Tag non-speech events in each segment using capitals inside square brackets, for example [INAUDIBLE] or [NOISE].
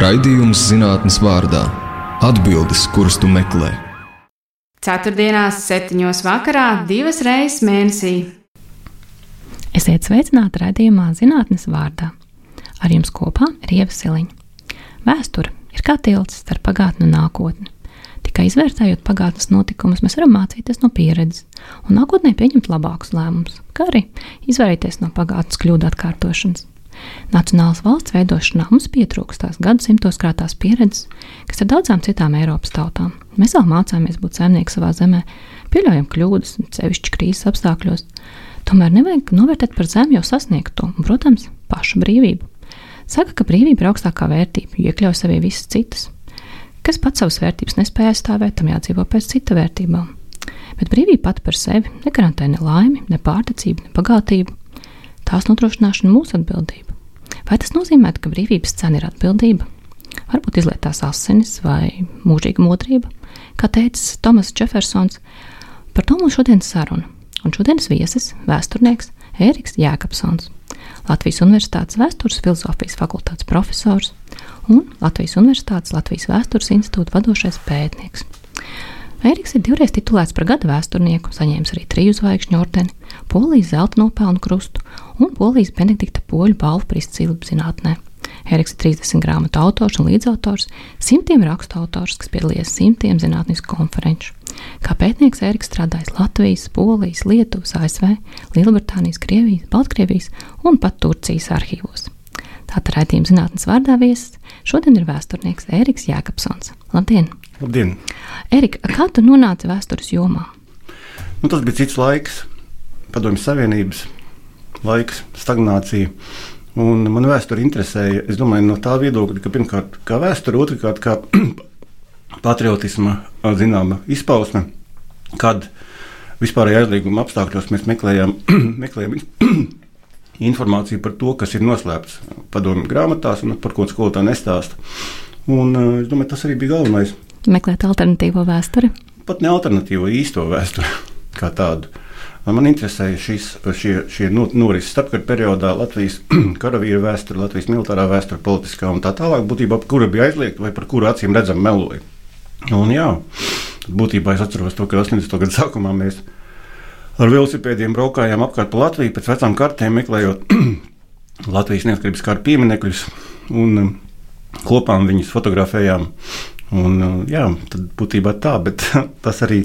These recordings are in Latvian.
Raidījums zinātnes vārdā - atbildes, kuras tu meklē. Ceturtdienās, septiņos vakarā, divas reizes mēnesī. Esiet sveicināti raidījumā zinātnes vārdā. Ar jums kopā ir Ieva Siliņa. Vēsture ir kā tilts starp pagātni un nākotni. Tikai izvērtējot pagātnes notikumus, mēs varam mācīties no pieredzes un nākotnē pieņemt labākus lēmumus, kā arī izvairīties no pagātnes kļūdu atkārtošanas. Nacionālas valsts veidošanā mums pietrūkst tās gadsimtos krātās pieredzes, kas ar daudzām citām Eiropas tautām. Mēs vēl mācāmies būt saimnieki savā zemē, pieļaujam kļūdas, sevišķi krīzes apstākļos. Tomēr nevajag novērtēt par zemu jau sasniegto un, protams, pašu brīvību. Saka, ka brīvība ir augstākā vērtība, jo iekļauj sevī visas citas. Kas pats savas vērtības nespēja aizstāvēt, tam jādzīvo pēc cita vērtībām. Bet brīvība pati par sevi negarantē ne laimi, ne pārticību, ne bagātību. Tās nodrošināšana mūsu atbildība. Vai tas nozīmē, ka brīvības cena ir atbildība? Varbūt izlietās asinis vai mūžīga modrība, kā teica Tomas Jeffersons. Par to mums šodienas saruna. Un šodienas viesis - vēsturnieks Ēriks Jēkabsons, Latvijas Universitātes vēstures filozofijas fakultātes profesors un Latvijas Universitātes Latvijas vēstures institūta vadošais pētnieks. Ēriks ir divreiz titulēts par gada vēsturnieku, saņēmis arī triju zvaigžņu ordeni, Polijas zelta nopelnu krustu un Polijas Benedikta poļu balvu izcīlību zinātnē. Eriks ir 30 grāmatu autors un līdzautors, simtiem rakstu autors, kas piedalījies simtiem zinātnisku konferenču. Kā pētnieks Eriks strādājis Latvijas, Polijas, Lietuvas, ASV, Lielbritānijas, Krievijas, Baltkrievijas un pat Turcijas arhīvos. Tātad raidījuma zinātnes vārdā viesis šodien ir vēsturnieks Eriks Jēkabsons. Labdien! Labdien! Erika, kā tu nonāci vēstures jomā? Nu, tas bija cits laiks, padomju Savienības laiks, stagnācija. Un man vēsture interesēja, es domāju, no tā viedokļa, ka pirmkārt, kā vēsture, otrkārt, kā [CLEARS THROAT] patriotisma zināma izpausme, kad vispārējā aizlieguma apstākļos mēs meklējām, [CLEARS THROAT] meklējām [CLEARS THROAT] informāciju par to, kas ir noslēpts padomju grāmatās un par ko skolotāji nestāsta. Un, es domāju, tas arī bija galvenais. Meklēt alternatīvo vēsturi. Pat ne alternatīvo īsto vēsturi [LAUGHS] kā tādu. Man interesēja šis, šie, šie norises starpkara periodā, Latvijas [CLEARS THROAT] karavīra vēsture, Latvijas militārā vēsture, politiskā un tā tālāk, būtībā, kura bija aizliegta vai par kuru acīm redzam meloja. Un, jā, būtībā es atceros to, ka 80. gada sākumā mēs ar velosipēdiem braukājām apkārt pa Latviju pēc vecām kartēm, meklējot [CLEARS THROAT] Latvijas neatkarības kara pieminekļus un um, kopā viņus fotografējām. Un, uh, jā, tad būtībā tā, bet [LAUGHS] tas arī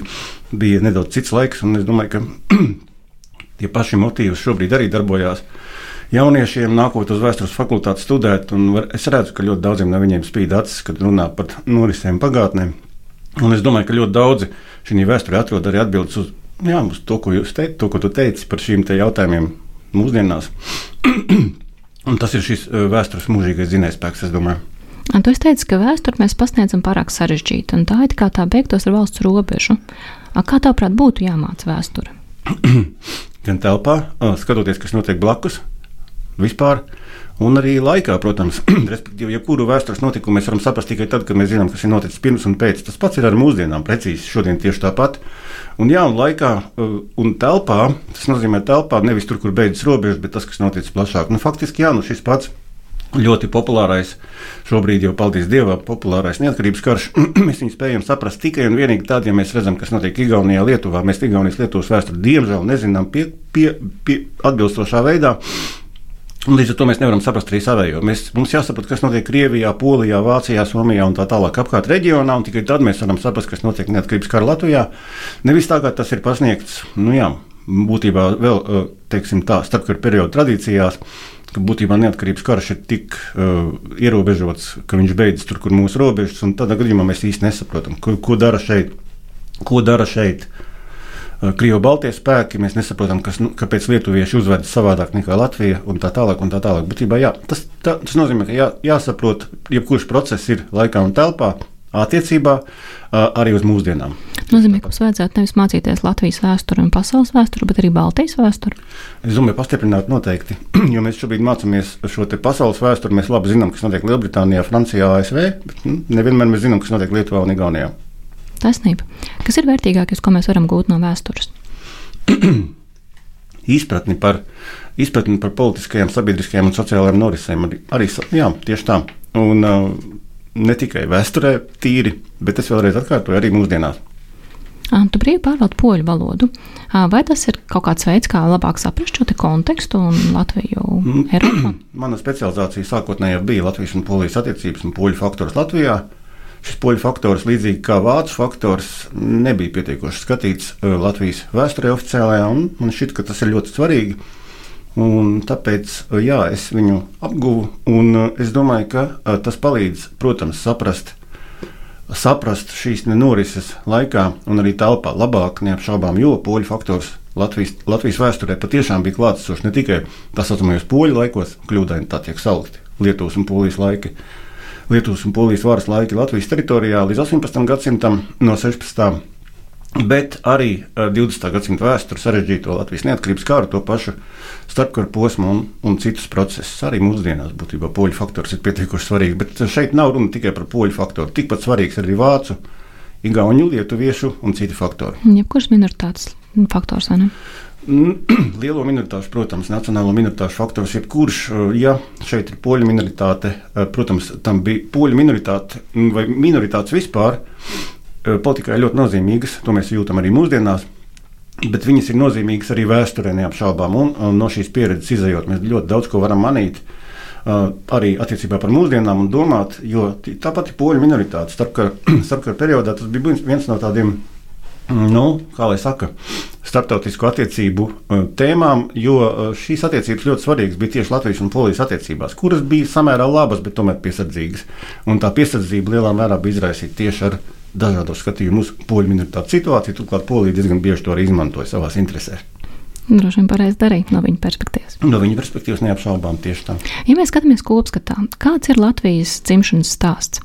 bija nedaudz cits laiks, un es domāju, ka [CLEARS THROAT] tie paši motīvi šobrīd arī darbojās. Jauniešiem nākot uz vēstures fakultāti studēt, un var, es redzu, ka ļoti daudziem no viņiem spīd acis, kad runā par norisēm pagātnē. Un es domāju, ka ļoti daudzi šī vēsturē atrod arī atbildes uz, jā, uz to, ko jūs teicat, to, ko tu teici par šīm te jautājumiem mūsdienās. [CLEARS THROAT] un tas ir šis uh, vēstures mūžīgais zinājspēks, es domāju. Un tu teici, ka vēsturi mēs pasniedzam pārāk sarežģīti, un tā ir kā tā beigtos ar valsts robežu. A, kā tavuprāt, būtu jāmāca vēsture? [CLEARS THROAT] Gan telpā, skatoties, kas notiek blakus, vispār, un arī laikā, protams, [CLEARS THROAT] respektīvi, jebkuru vēstures notikumu mēs varam saprast tikai tad, kad mēs zinām, kas ir noticis pirms un pēc. Tas pats ir ar mūsdienām, precīzi šodien tieši tāpat. Un, jā, un laikā un telpā, tas nozīmē telpā nevis tur, kur beidzas robežas, bet tas, kas noticis plašāk. Nu, faktiski, jā, nu šis pats ļoti populārais, šobrīd jau paldies Dievam, populārais neatkarības karš. [CLEARS THROAT] mēs viņu spējam saprast tikai un vienīgi tad, ja mēs redzam, kas notiek Igaunijā, Lietuvā. Mēs Igaunijas Lietuvas vēsturi diemžēl nezinām pie, pie, pie atbilstošā veidā. Un līdz ar to mēs nevaram saprast arī savējo. Mēs, mums jāsaprot, kas notiek Krievijā, Polijā, Vācijā, Somijā un tā tālāk apkārt reģionā, un tikai tad mēs varam saprast, kas notiek neatkarības kara Latvijā. Nevis tā, kā tas ir pasniegts, nu jā, būtībā vēl, teiksim tā, starpkara perioda tradīcijās būtībā neatkarības karš ir tik uh, ierobežots, ka viņš beidzas tur, kur mūsu robežas, un tādā gadījumā mēs īsti nesaprotam, ko, ko dara šeit. Ko dara šeit uh, Krievijas-Baltijas spēki? Mēs nesaprotam, kas, nu, kāpēc lietuvieši uzvedas savādāk nekā Latvija un tā tālāk. Un tā tālāk. Būtībā, jā, tas, tā, tas nozīmē, ka jā, jāsaprot, jebkurš process ir laikā un telpā, attiecībā arī uz mūsdienām. Nozīmē, ka mums vajadzētu nevis mācīties Latvijas vēsturi un pasaules vēsturi, bet arī Baltijas vēsturi. Es domāju, pastiprināt noteikti, [CLEARS THROAT] jo mēs šobrīd mācāmies šo pasaules vēsturi. Mēs labi zinām, kas notiek Lielbritānijā, Francijā, ASV, bet nu, nevienmēr mēs zinām, kas notiek Lietuvā un Igaunijā. Taisnība. Kas ir vērtīgākais, ko mēs varam gūt no vēstures? [CLEARS THROAT] izpratni par, izpratni par politiskajām, sabiedriskajām un sociālajām norisēm. Arī, arī jā, tieši tā. Un, uh, ne tikai vēsturē, tīri, bet es vēlreiz atkārtoju arī mūsdienās. Tu brīvi pārvaldi poļu valodu. Vai tas ir kaut kāds veids, kā labāk saprast šo kontekstu un Latviju Mm. [CLEARS THROAT] Mana specializācija sākotnēji bija Latvijas un Polijas attiecības un poļu faktors Latvijā. Šis poļu faktors, līdzīgi kā vācu faktors, nebija pietiekoši skatīts uh, Latvijas vēsturē oficiālajā, un man šķiet, ka tas ir ļoti svarīgi. Un tāpēc uh, jā, es viņu apguvu, un uh, es domāju, ka tas palīdz, protams, saprast, saprast šīs norises laikā un arī telpā labāk, neapšaubām, jo poļu faktors Latvijas, Latvijas vēsturē patiešām bija klātsošs ne tikai tā saucamajos poļu laikos, kļūdaini tā tiek saukti Lietuvas un Polijas laiki. Lietuvas un Polijas varas laiki Latvijas teritorijā līdz 18. gadsimtam no 16. Bet arī 20. gadsimta vēsture sarežģīto Latvijas neatkarības kāru, to pašu starpkara posmu un, un citus procesus. Arī mūsdienās būtībā poļu faktors ir pietiekoši svarīgs. Bet šeit nav runa tikai par poļu faktoru. Tikpat svarīgs ir arī vācu, igauņu, lietuviešu un citu faktoru. Jebkurš minoritātes faktors, vai ne? [CLEARS THROAT] Lielo minoritāšu, protams, nacionālo minoritāšu faktors, jebkurš, ja šeit ir poļu minoritāte, protams, tam bija poļu minoritāte vai minoritātes vispār politikā ir ļoti nozīmīgas. To mēs jūtam arī mūsdienās. Bet viņas ir nozīmīgas arī vēsturē, neapšaubām. Un, un no šīs pieredzes izējot, mēs ļoti daudz ko varam manīt. Uh, arī attiecībā par mūsdienām un domāt, jo tā pati poļu minoritāte starpkara starp [CLEARS THROAT] periodā tas bija viens no tādiem, nu, kā lai saka, starptautisku attiecību tēmām, jo šīs attiecības ļoti svarīgas bija tieši Latvijas un Polijas attiecībās, kuras bija samērā labas, bet tomēr piesardzīgas. Un tā piesardzība lielā mērā bija izraisīta tieši ar dažādu skatījumu uz poļu minoritātes situāciju. Turklāt Polija diezgan bieži to arī izmantoja savās interesēs. Droši vien pareizi darīt no viņa perspektīvas. No viņa perspektīvas neapšaubām tieši tā. Ja mēs skatāmies kopskatā, kāds ir Latvijas dzimšanas stāsts?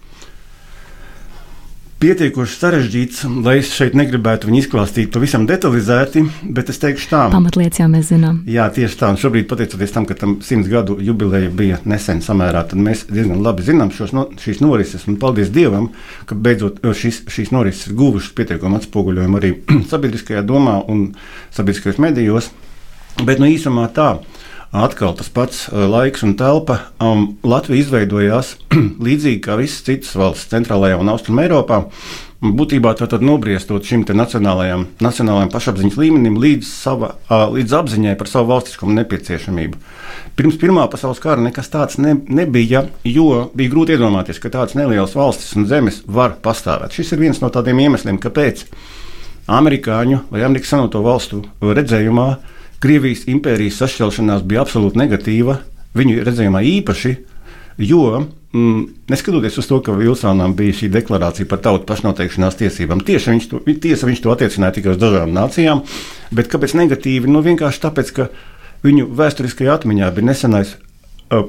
Pietiekoši sarežģīts, lai es šeit negribētu viņu izklāstīt pavisam detalizēti, bet es teikšu tā. Pamatlietas jau mēs zinām. Jā, tieši tā. Un šobrīd, pateicoties tam, ka tam simts gadu jubileja bija nesen samērā, tad mēs diezgan labi zinām šos, no, šīs norises. Un paldies Dievam, ka beidzot šis, šīs norises guvušas pietiekami atspoguļojumu arī [CLEARS THROAT] sabiedriskajā domā un sabiedriskajos medijos. Bet nu īsumā tā atkal tas pats uh, laiks un telpa. Um, Latvija izveidojās [CLEARS THROAT] līdzīgi kā visas citas valsts centrālajā un austrumē Eiropā. Būtībā tā tad nobriestot šim nacionālajam, nacionālajam pašapziņas līmenim līdz, sava, uh, līdz apziņai par savu valstiskumu nepieciešamību. Pirms Pirmā pasaules kara nekas tāds ne, nebija, jo bija grūti iedomāties, ka tādas nelielas valstis un zemes var pastāvēt. Šis ir viens no tādiem iemesliem, kāpēc amerikāņu vai Amerikas Savienoto valstu redzējumā Krievijas impērijas sašķelšanās bija absolūti negatīva, viņu redzējumā īpaši, jo mm, neskatoties uz to, ka Vilsonam bija šī deklarācija par tautu pašnoteikšanās tiesībām, tieši viņš to, tiesa, viņš to attiecināja tikai uz dažām nācijām, bet kāpēc negatīvi? Nu, vienkārši tāpēc, ka viņu vēsturiskajā atmiņā bija nesenais uh,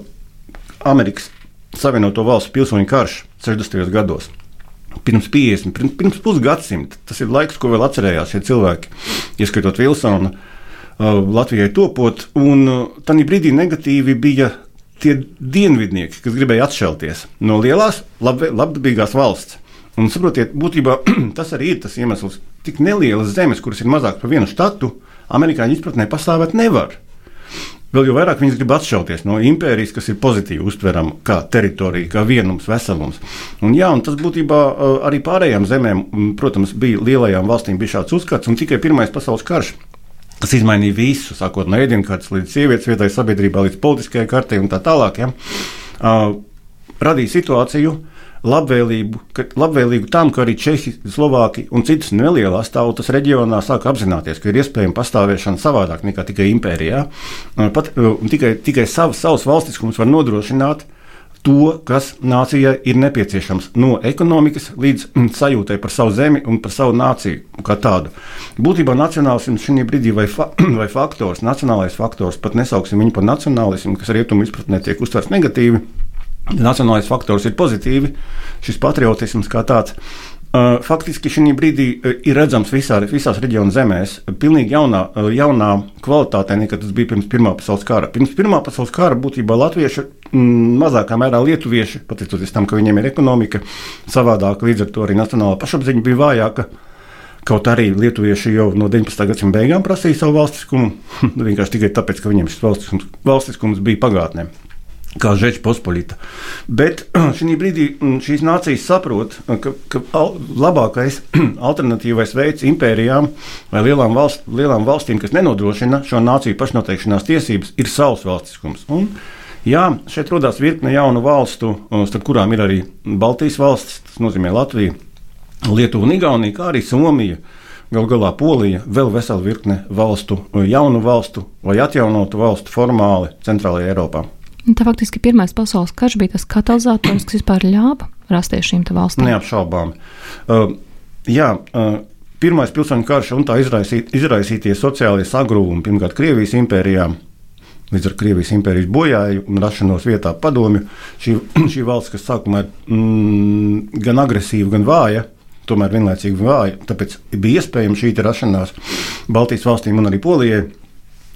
Amerikas Savienoto Valstu pilsoņu karš 60. gados. Pirms 50, pirms, pirms pusgadsimta. Tas ir laiks, ko vēl atcerējās šie cilvēki, ieskaitot Vilsonu. Uh, Uh, Latvijai topot, un tādā brīdī negatīvi bija tie dienvidnieki, kas gribēja atšķelties no lielās, lab, labdabīgās valsts. Un saprotiet, būtībā [CLEARS THROAT] tas arī ir tas iemesls, tik nelielas zemes, kuras ir mazāk par vienu štatu, amerikāņu izpratnē pastāvēt nevar. Vēl jau vairāk viņas grib atšķelties no impērijas, kas ir pozitīvi uztverama kā teritorija, kā vienums, veselums. Un, jā, un tas būtībā arī pārējām zemēm, protams, bija lielajām valstīm bija šāds uzskats, un tikai Pirmais pasaules karš kas izmainīja visu, sākot no ēdienkartes līdz sievietes vietai sabiedrībā, līdz politiskajai kartei un tā tālāk. Ja? Uh, radīja situāciju, labvēlību, ka, labvēlīgu tam, ka arī Čehi, Slovāki un citas nelielas tautas reģionā sāk apzināties, ka ir iespējama pastāvēšana savādāk nekā tikai impērijā. Pat, tikai tikai savs, savs valstiskums var nodrošināt uh, to, kas nācijai ir nepieciešams no ekonomikas līdz mm, sajūtai par savu zemi un par savu nāciju kā tādu. Būtībā nacionālisms šī brīdī vai, fa [CLEARS THROAT] vai faktors, nacionālais faktors, pat nesauksim viņu par nacionālismu, kas rietumu izpratnē tiek uztverts negatīvi. Nacionālais faktors ir pozitīvi, šis patriotisms kā tāds. Faktiski šī brīdī ir redzams visā, visās reģionu zemēs pilnīgi jaunā, jaunā kvalitātē nekā tas bija pirms Pirmā pasaules kara. Pirms Pirmā pasaules kara būtībā latvieši, mm, mazākā mērā lietuvieši, pateicoties tam, ka viņiem ir ekonomika savādāka, līdz ar to arī nacionālā pašapziņa bija vājāka. Kaut arī lietuvieši jau no 19. gadsimta beigām prasīja savu valstiskumu, [LAUGHS] vienkārši tikai tāpēc, ka viņiem šis valstiskums, valstiskums bija pagātnē. Kā Žečpospolita. Bet [CLEARS THROAT] šī brīdī šīs nācijas saprot, ka, ka labākais [CLEARS THROAT] alternatīvais veids impērijām vai lielām, valst, lielām valstīm, kas nenodrošina šo nāciju pašnoteikšanās tiesības, ir savs valstiskums. Un, jā, šeit radās virkne jaunu valstu, starp kurām ir arī Baltijas valstis, tas nozīmē Latvija, Lietuva un Igaunija, kā arī Somija. Galu galā Polija, vēl vesela virkne valstu, jaunu valstu vai atjaunotu valstu formāli centrālajā Eiropā. Tā faktiski pirmais pasaules karš bija tas katalizators, kas vispār ļāva rasties šīm valstīm. Neapšaubām. Uh, jā, uh, pirmais pilsoņu karš un tā izraisīt, izraisītie sociālie sagrūvumi, pirmkārt, Krievijas impērijā. Līdz ar Krievijas impērijas bojāju un rašanos vietā padomju, šī, [CLEARS THROAT] šī valsts, kas sākumā ir mm, gan agresīva, gan vāja, tomēr vienlaicīgi vāja, tāpēc bija iespējama šī rašanās Baltijas valstīm un arī Polijai.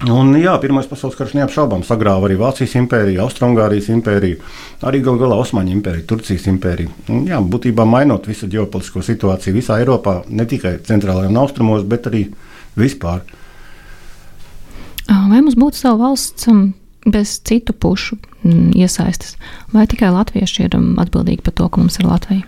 Un, jā, Pirmais pasaules karš neapšaubām sagrāva arī Vācijas impēriju, Austrumgārijas impēriju, arī gal galā Osmaņu impēriju, Turcijas impēriju. Un, jā, būtībā mainot visu ģeopolitisko situāciju visā Eiropā, ne tikai centrālajā un austrumos, bet arī vispār. Vai mums būtu sava valsts um, bez citu pušu mm, iesaistas, vai tikai latvieši ir um, atbildīgi par to, ka mums ir Latvija?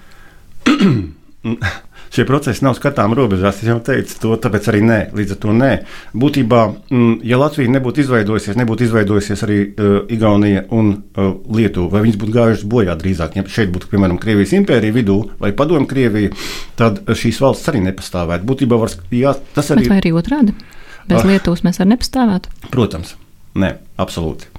[CLEARS THROAT] [CLEARS THROAT] šie procesi nav skatām robežās. Es jau teicu, to tāpēc arī nē, līdz ar to nē. Būtībā, mm, ja Latvija nebūtu izveidojusies, nebūtu izveidojusies arī uh, Igaunija un uh, Lietuva, vai viņas būtu gājušas bojā drīzāk, ja šeit būtu, piemēram, Krievijas impērija vidū vai Padomu Krievija, tad šīs valsts arī nepastāvētu. Būtībā var, jā, tas arī ir. Vai arī otrādi? Bez uh, Lietuvas mēs arī nepastāvētu? Protams, nē, absolūti.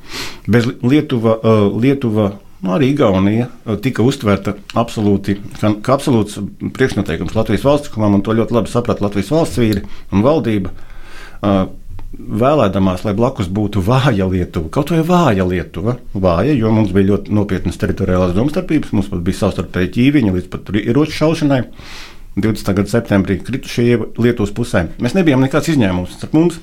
Bez Lietuva, uh, Lietuva Nu, arī Igaunija uh, tika uztverta absolūti, kā, kā absolūts priekšnoteikums Latvijas valstiskumam, un to ļoti labi saprata Latvijas valsts vīri un valdība. Uh, vēlēdamās, lai blakus būtu vāja Lietuva, kaut vai vāja Lietuva, vāja, jo mums bija ļoti nopietnas teritoriālās domstarpības, mums pat bija savstarpēji ķīviņi līdz pat ieroču šaušanai. 20. gada septembrī kritušie Lietuvas pusē. Mēs nebijām nekāds izņēmums. Mums,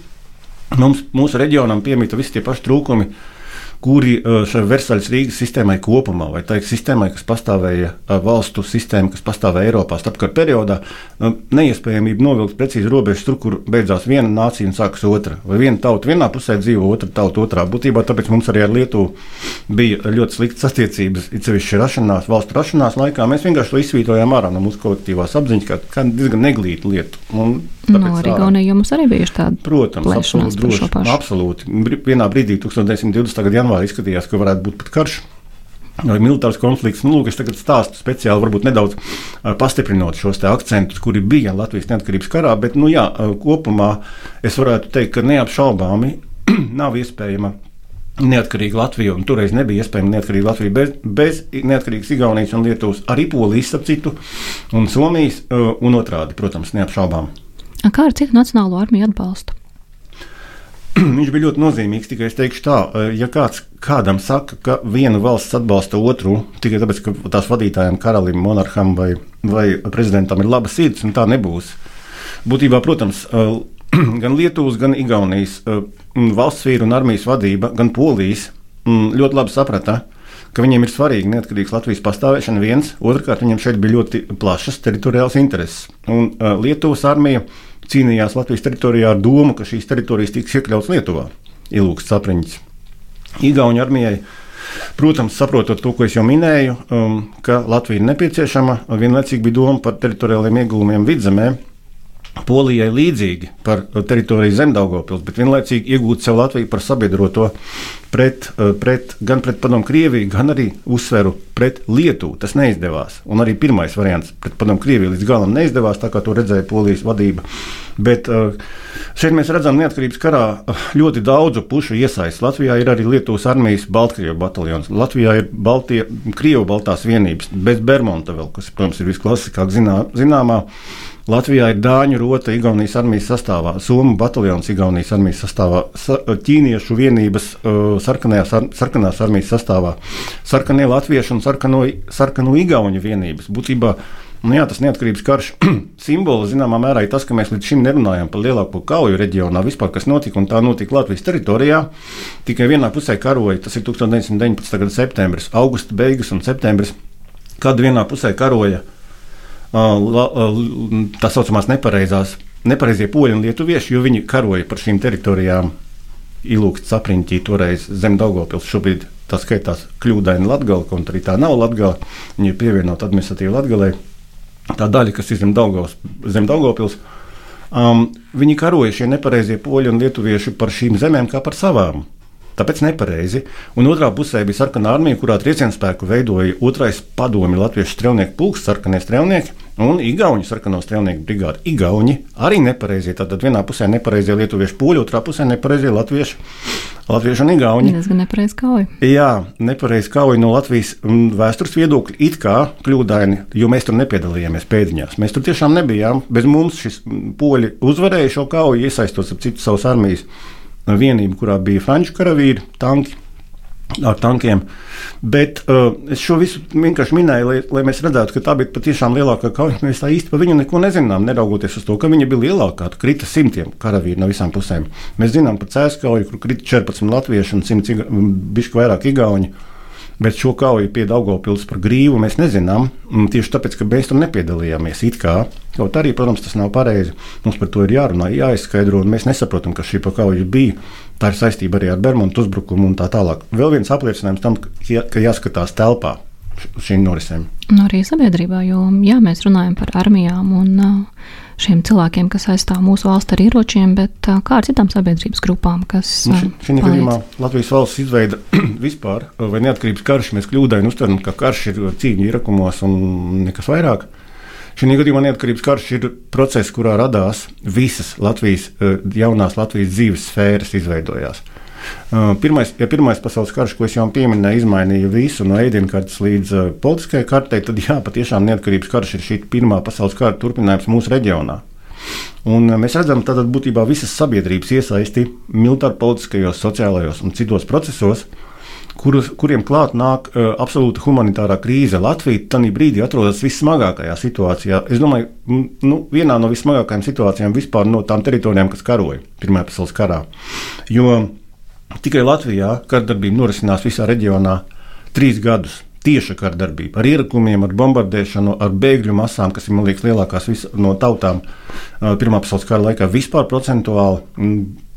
mums, mūsu reģionam piemīta visi tie paši trūkumi, uh, kuri eh, šai Versaļas Rīgas sistēmai kopumā, vai tā ir sistēmai, kas pastāvēja eh, valstu sistēma, kas pastāvēja Eiropā starpkara periodā, eh, neiespējamība novilkt precīzi robežas tur, kur beidzās viena nācija un sākas otra. Vai viena tauta vienā pusē dzīvo, otra tauta otrā. Būtībā tāpēc mums arī ar Lietuvu bija ļoti sliktas attiecības, it sevišķi rašanās, valstu rašanās laikā. Mēs vienkārši to izsvītrojām ārā no mūsu kolektīvās apziņas, kā, kā diezgan neglītu lietu. Un no, arī Gaunijā mums arī bijuši tādi. Protams, absolūti, droši, absolūti. Vienā brīdī, 1920. gada janvārī izskatījās, ka varētu būt pat karš. Vai militārs konflikts, nu, lūk, es tagad stāstu speciāli, varbūt nedaudz pastiprinot šos akcentus, kuri bija Latvijas neatkarības karā, bet, nu, jā, kopumā es varētu teikt, ka neapšaubāmi [CLEARS THROAT] nav iespējama neatkarīga Latvija, un toreiz nebija iespējama neatkarīga Latvija bez, bez neatkarīgas Igaunijas un Lietuvas, arī Polijas, ap citu, un Somijas, un otrādi, protams, neapšaubām. Kā ar citu nacionālo armiju atbalstu? viņš bija ļoti nozīmīgs. Tikai es teikšu tā, eh, ja kāds kādam saka, ka viena valsts atbalsta otru tikai tāpēc, ka tās vadītājiem, karalim, monarham vai, vai prezidentam ir laba sirds, un tā nebūs. Būtībā, protams, eh, [CLEARS THROAT] gan Lietuvas, gan Igaunijas eh, valsts vīru un armijas vadība, gan Polijas ļoti labi saprata, ka viņiem ir svarīga neatkarīgas Latvijas pastāvēšana viens, otrkārt, viņiem šeit bija ļoti plašas teritoriālas intereses. Un Lietuvas armija cīnījās Latvijas teritorijā ar domu, ka šīs teritorijas tiks iekļautas Lietuvā. Ilūks sapriņķis. Igaunijas armijai, protams, saprotot to, ko es jau minēju, um, ka Latvija ir nepieciešama, vienlaicīgi bija doma par teritoriāliem ieguvumiem vidzemē. Polijai līdzīgi par teritoriju zem Daugopils, bet vienlaicīgi iegūt sev Latviju par sabiedroto pret, eh, pret, gan pret Padomu Krieviju, gan arī uzsveru pret Lietuvu. Tas neizdevās. Un arī pirmais variants pret Padomu Krieviju līdz galam neizdevās, tā kā to redzēja Polijas vadība. Bet eh, šeit mēs redzam neatkarības karā eh, ļoti daudzu pušu iesaisti. Latvijā ir arī Lietuvas armijas Baltkrievu bataljons. Latvijā ir Baltie, Krievu baltās vienības, bez Bermonta vēl, kas, protams, ir visklasiskāk zinā, zināmā. Latvijā ir Dāņu rota Igaunijas armijas sastāvā, Somu bataljons Igaunijas armijas sastāvā, sa, ķīniešu vienības uh, sarkanajās, ar, sarkanās armijas sastāvā, sarkanie latviešu un sarkano, sarkano igauņu vienības. Būtībā Nu, jā, tas neatkarības karš [CLEARS THROAT] simbols zināmā mērā ir tas, ka mēs līdz šim nerunājam par lielāko kauju reģionā, vispār, kas notika, un tā notika Latvijas teritorijā. Tikai vienā pusē karoja, tas ir 1919. gada septembris, augusta beigas un septembris, kad vienā pusē karoja tā saucamās nepareizās, nepareizie poļi un lietuvieši, jo viņi karoja par šīm teritorijām. Ilūks sapriņķī toreiz zem Daugopils, šobrīd tā skaitās kļūdaini Latgala, kaut arī tā nav Latgala, viņa ir pievienota administratīvi Latgalei. Tā daļa, kas ir zem Daugavpils, um, viņi karoja šie nepareizie poļi un lietuvieši par šīm zemēm kā par savām. Tāpēc nepareizi. Un otrā pusē bija sarkanā armija, kurā triecienspēku veidoja otrais padomi Latvijas strelnieku pulks, sarkanie strelnieki un Igauni sarkano strelnieku brigādi. Igauni arī nepareizie. Tātad vienā pusē nepareizie lietuviešu poļi, otrā pusē nepareizie latvieši. Latvieši un Igauni. Tas gan nepareizi kauja. Jā, nepareizi kauja no Latvijas mm, vēstures viedokļa. It kā kļūdaini, jo mēs tur nepiedalījāmies pēdiņās. Mēs tur tiešām nebijām. Bez mums šis mm, poļi uzvarēja šo kauju, iesaistot ap citu savas armijas vienību, kurā bija franču karavīri, tanki. Ar tankiem. Bet uh, es šo visu vienkārši minēju, lai, lai mēs redzētu, ka tā bija patiešām lielākā kauja. Mēs tā īsti par viņu neko nezinām, neraugoties uz to, ka viņa bija lielākā. Tur krita simtiem karavīru no visām pusēm. Mēs zinām par Cēskauju, kur krita 14 latvieši un 100 bišku vairāk igauņu. Uh, Bet šo kauju pie Daugopils par grīvu mēs nezinām. Tieši tāpēc, ka mēs tur nepiedalījāmies. Kaut arī, protams, tas nav pareizi. Mums par to ir jārunā, jāizskaidro, un mēs nesaprotam, ka šī pakauja bija. Tā ir saistība arī ar Bermudu uzbrukumu un tā tālāk. Vēl viens apliecinājums tam, ka jāskatās telpā šīm norisēm. Un arī sabiedrībā, jo jā, mēs runājam par armijām un uh, šiem cilvēkiem, kas aizstāv mūsu valsts ar ieročiem, bet kā ar citām sabiedrības grupām, kas. Nu, Šī gadījumā Latvijas valsts izveida [CLEARS THROAT] vispār, vai neatkarības karš, mēs kļūdaini uztveram, ka karš ir cīņa ierakumos un nekas vairāk. Šī gadījumā neatkarības karš ir process, kurā radās visas Latvijas, jaunās Latvijas dzīves sfēras izveidojās. Pirmais, ja pirmais pasaules karš, ko es jau pieminēju, izmainīja visu no ēdienkartes līdz politiskajai kartei, tad jā, patiešām neatkarības karš ir šī pirmā pasaules kara turpinājums mūsu reģionā. Un mēs redzam, ka būtībā visas sabiedrības iesaisti militāri, politiskajos, sociālajos un citos procesos, kurus, kuriem klāt nāk uh, absolūta humanitārā krīze. Latvija tajā brīdī atrodas vissmagākajā situācijā. Es domāju, nu, vienā no vismagākajām situācijām vispār no tām teritorijām, kas karoja Pirmajā pasaules karā. Jo Tikai Latvijā kardarbība norisinās visā reģionā trīs gadus. Tieša kardarbība ar ierakumiem, ar bombardēšanu, ar bēgļu masām, kas ir liekas lielākās no tautām Pirmā pasaules kara laikā. Vispār procentuāli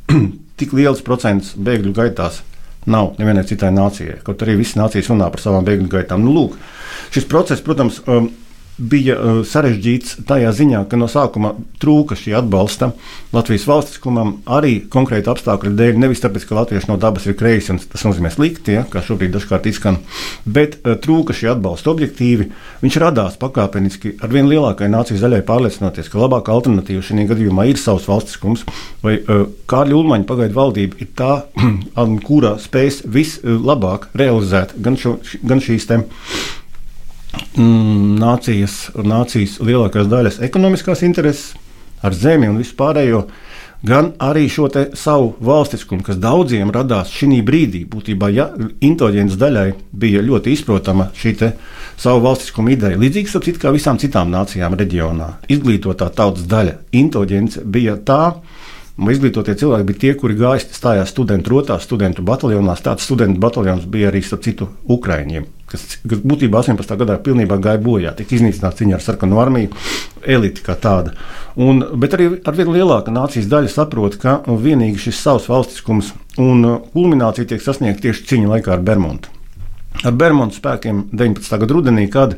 [CLEARS THROAT] tik liels procents bēgļu gaitās nav nevienai citai nācijai. Kaut arī visas nācijas runā par savām bēgļu gaitām. Nu, lūk, šis process, protams, bija uh, sarežģīts tajā ziņā, ka no sākuma trūka šī atbalsta Latvijas valstiskumam arī konkrēti apstākļu dēļ. Nevis tāpēc, ka latvieši no dabas ir kreisi un tas nozīmē slikti, ja, kā šobrīd dažkārt izskan, bet uh, trūka šī atbalsta objektīvi. Viņš radās pakāpeniski ar vien lielākai nācijas daļai pārliecinoties, ka labākā alternatīva šajā gadījumā ir savs valstiskums, vai uh, Kārļa Ulmaņa pagaidu valdība ir tā, [CLEARS THROAT] kurā spēs vislabāk realizēt gan, šo, gan šīs tēmas nācijas, nācijas lielākās daļas ekonomiskās intereses ar zemi un vispārējo, gan arī šo savu valstiskumu, kas daudziem radās šī brīdī. Būtībā, ja inteliģences daļai bija ļoti izprotama šī savu valstiskuma ideja, līdzīgs ap citu kā visām citām nācijām reģionā, izglītotā tautas daļa, inteliģence bija tā, Izglītotie cilvēki bija tie, kuri gāja stājās studentu rotās, studentu bataljonās. Tāds studentu bataljons bija arī starp citu Ukraiņiem, kas, kas būtībā 18. gadā pilnībā gāja bojā. Tika iznīcināts viņa ar sarkanu armiju, elite kā tāda. Un, bet arī ar vien lielāka nācijas daļa saprot, ka vienīgi šis savs valstiskums un kulminācija tiek sasniegta tieši cīņa laikā ar Bermudu. Ar Bermudu spēkiem 19. gada rudenī, kad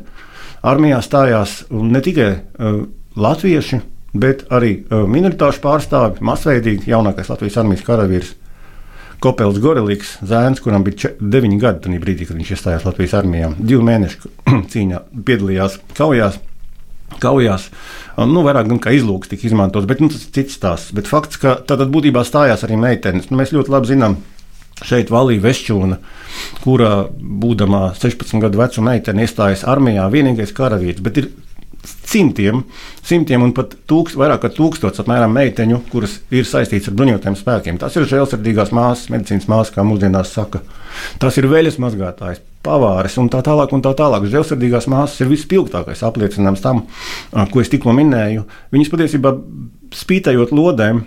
armijā stājās ne tikai uh, latvieši, bet arī uh, minoritāšu pārstāvi, masveidīgi jaunākais Latvijas armijas karavīrs. Kopels Goreliks, zēns, kuram bija 9 gadi tajā brīdī, kad viņš iestājās Latvijas armijā. Divu mēnešu [CLEARS THROAT] cīņā piedalījās kaujās. Kaujās, nu, vairāk gan kā izlūks tika izmantots, bet nu, tas ir cits stāsts. Bet fakts, ka tad būtībā stājās arī meitenes. Nu, mēs ļoti labi zinām, šeit Valija Vešķūna, kurā būdama 16 gadu veca meitene iestājas armijā, vienīgais karavīrs, bet ir simtiem, simtiem un pat tūkst, vairāk kā tūkstots apmēram meiteņu, kuras ir saistītas ar bruņotiem spēkiem. Tas ir žēlsirdīgās māsas, medicīnas māsas, kā mūsdienās saka. Tas ir veļas mazgātājs, pavāris un tā tālāk. Un tā tālāk. Žēlsirdīgās māsas ir vispilgtākais apliecinājums tam, ko es tikko minēju. Viņas patiesībā spītējot lodēm,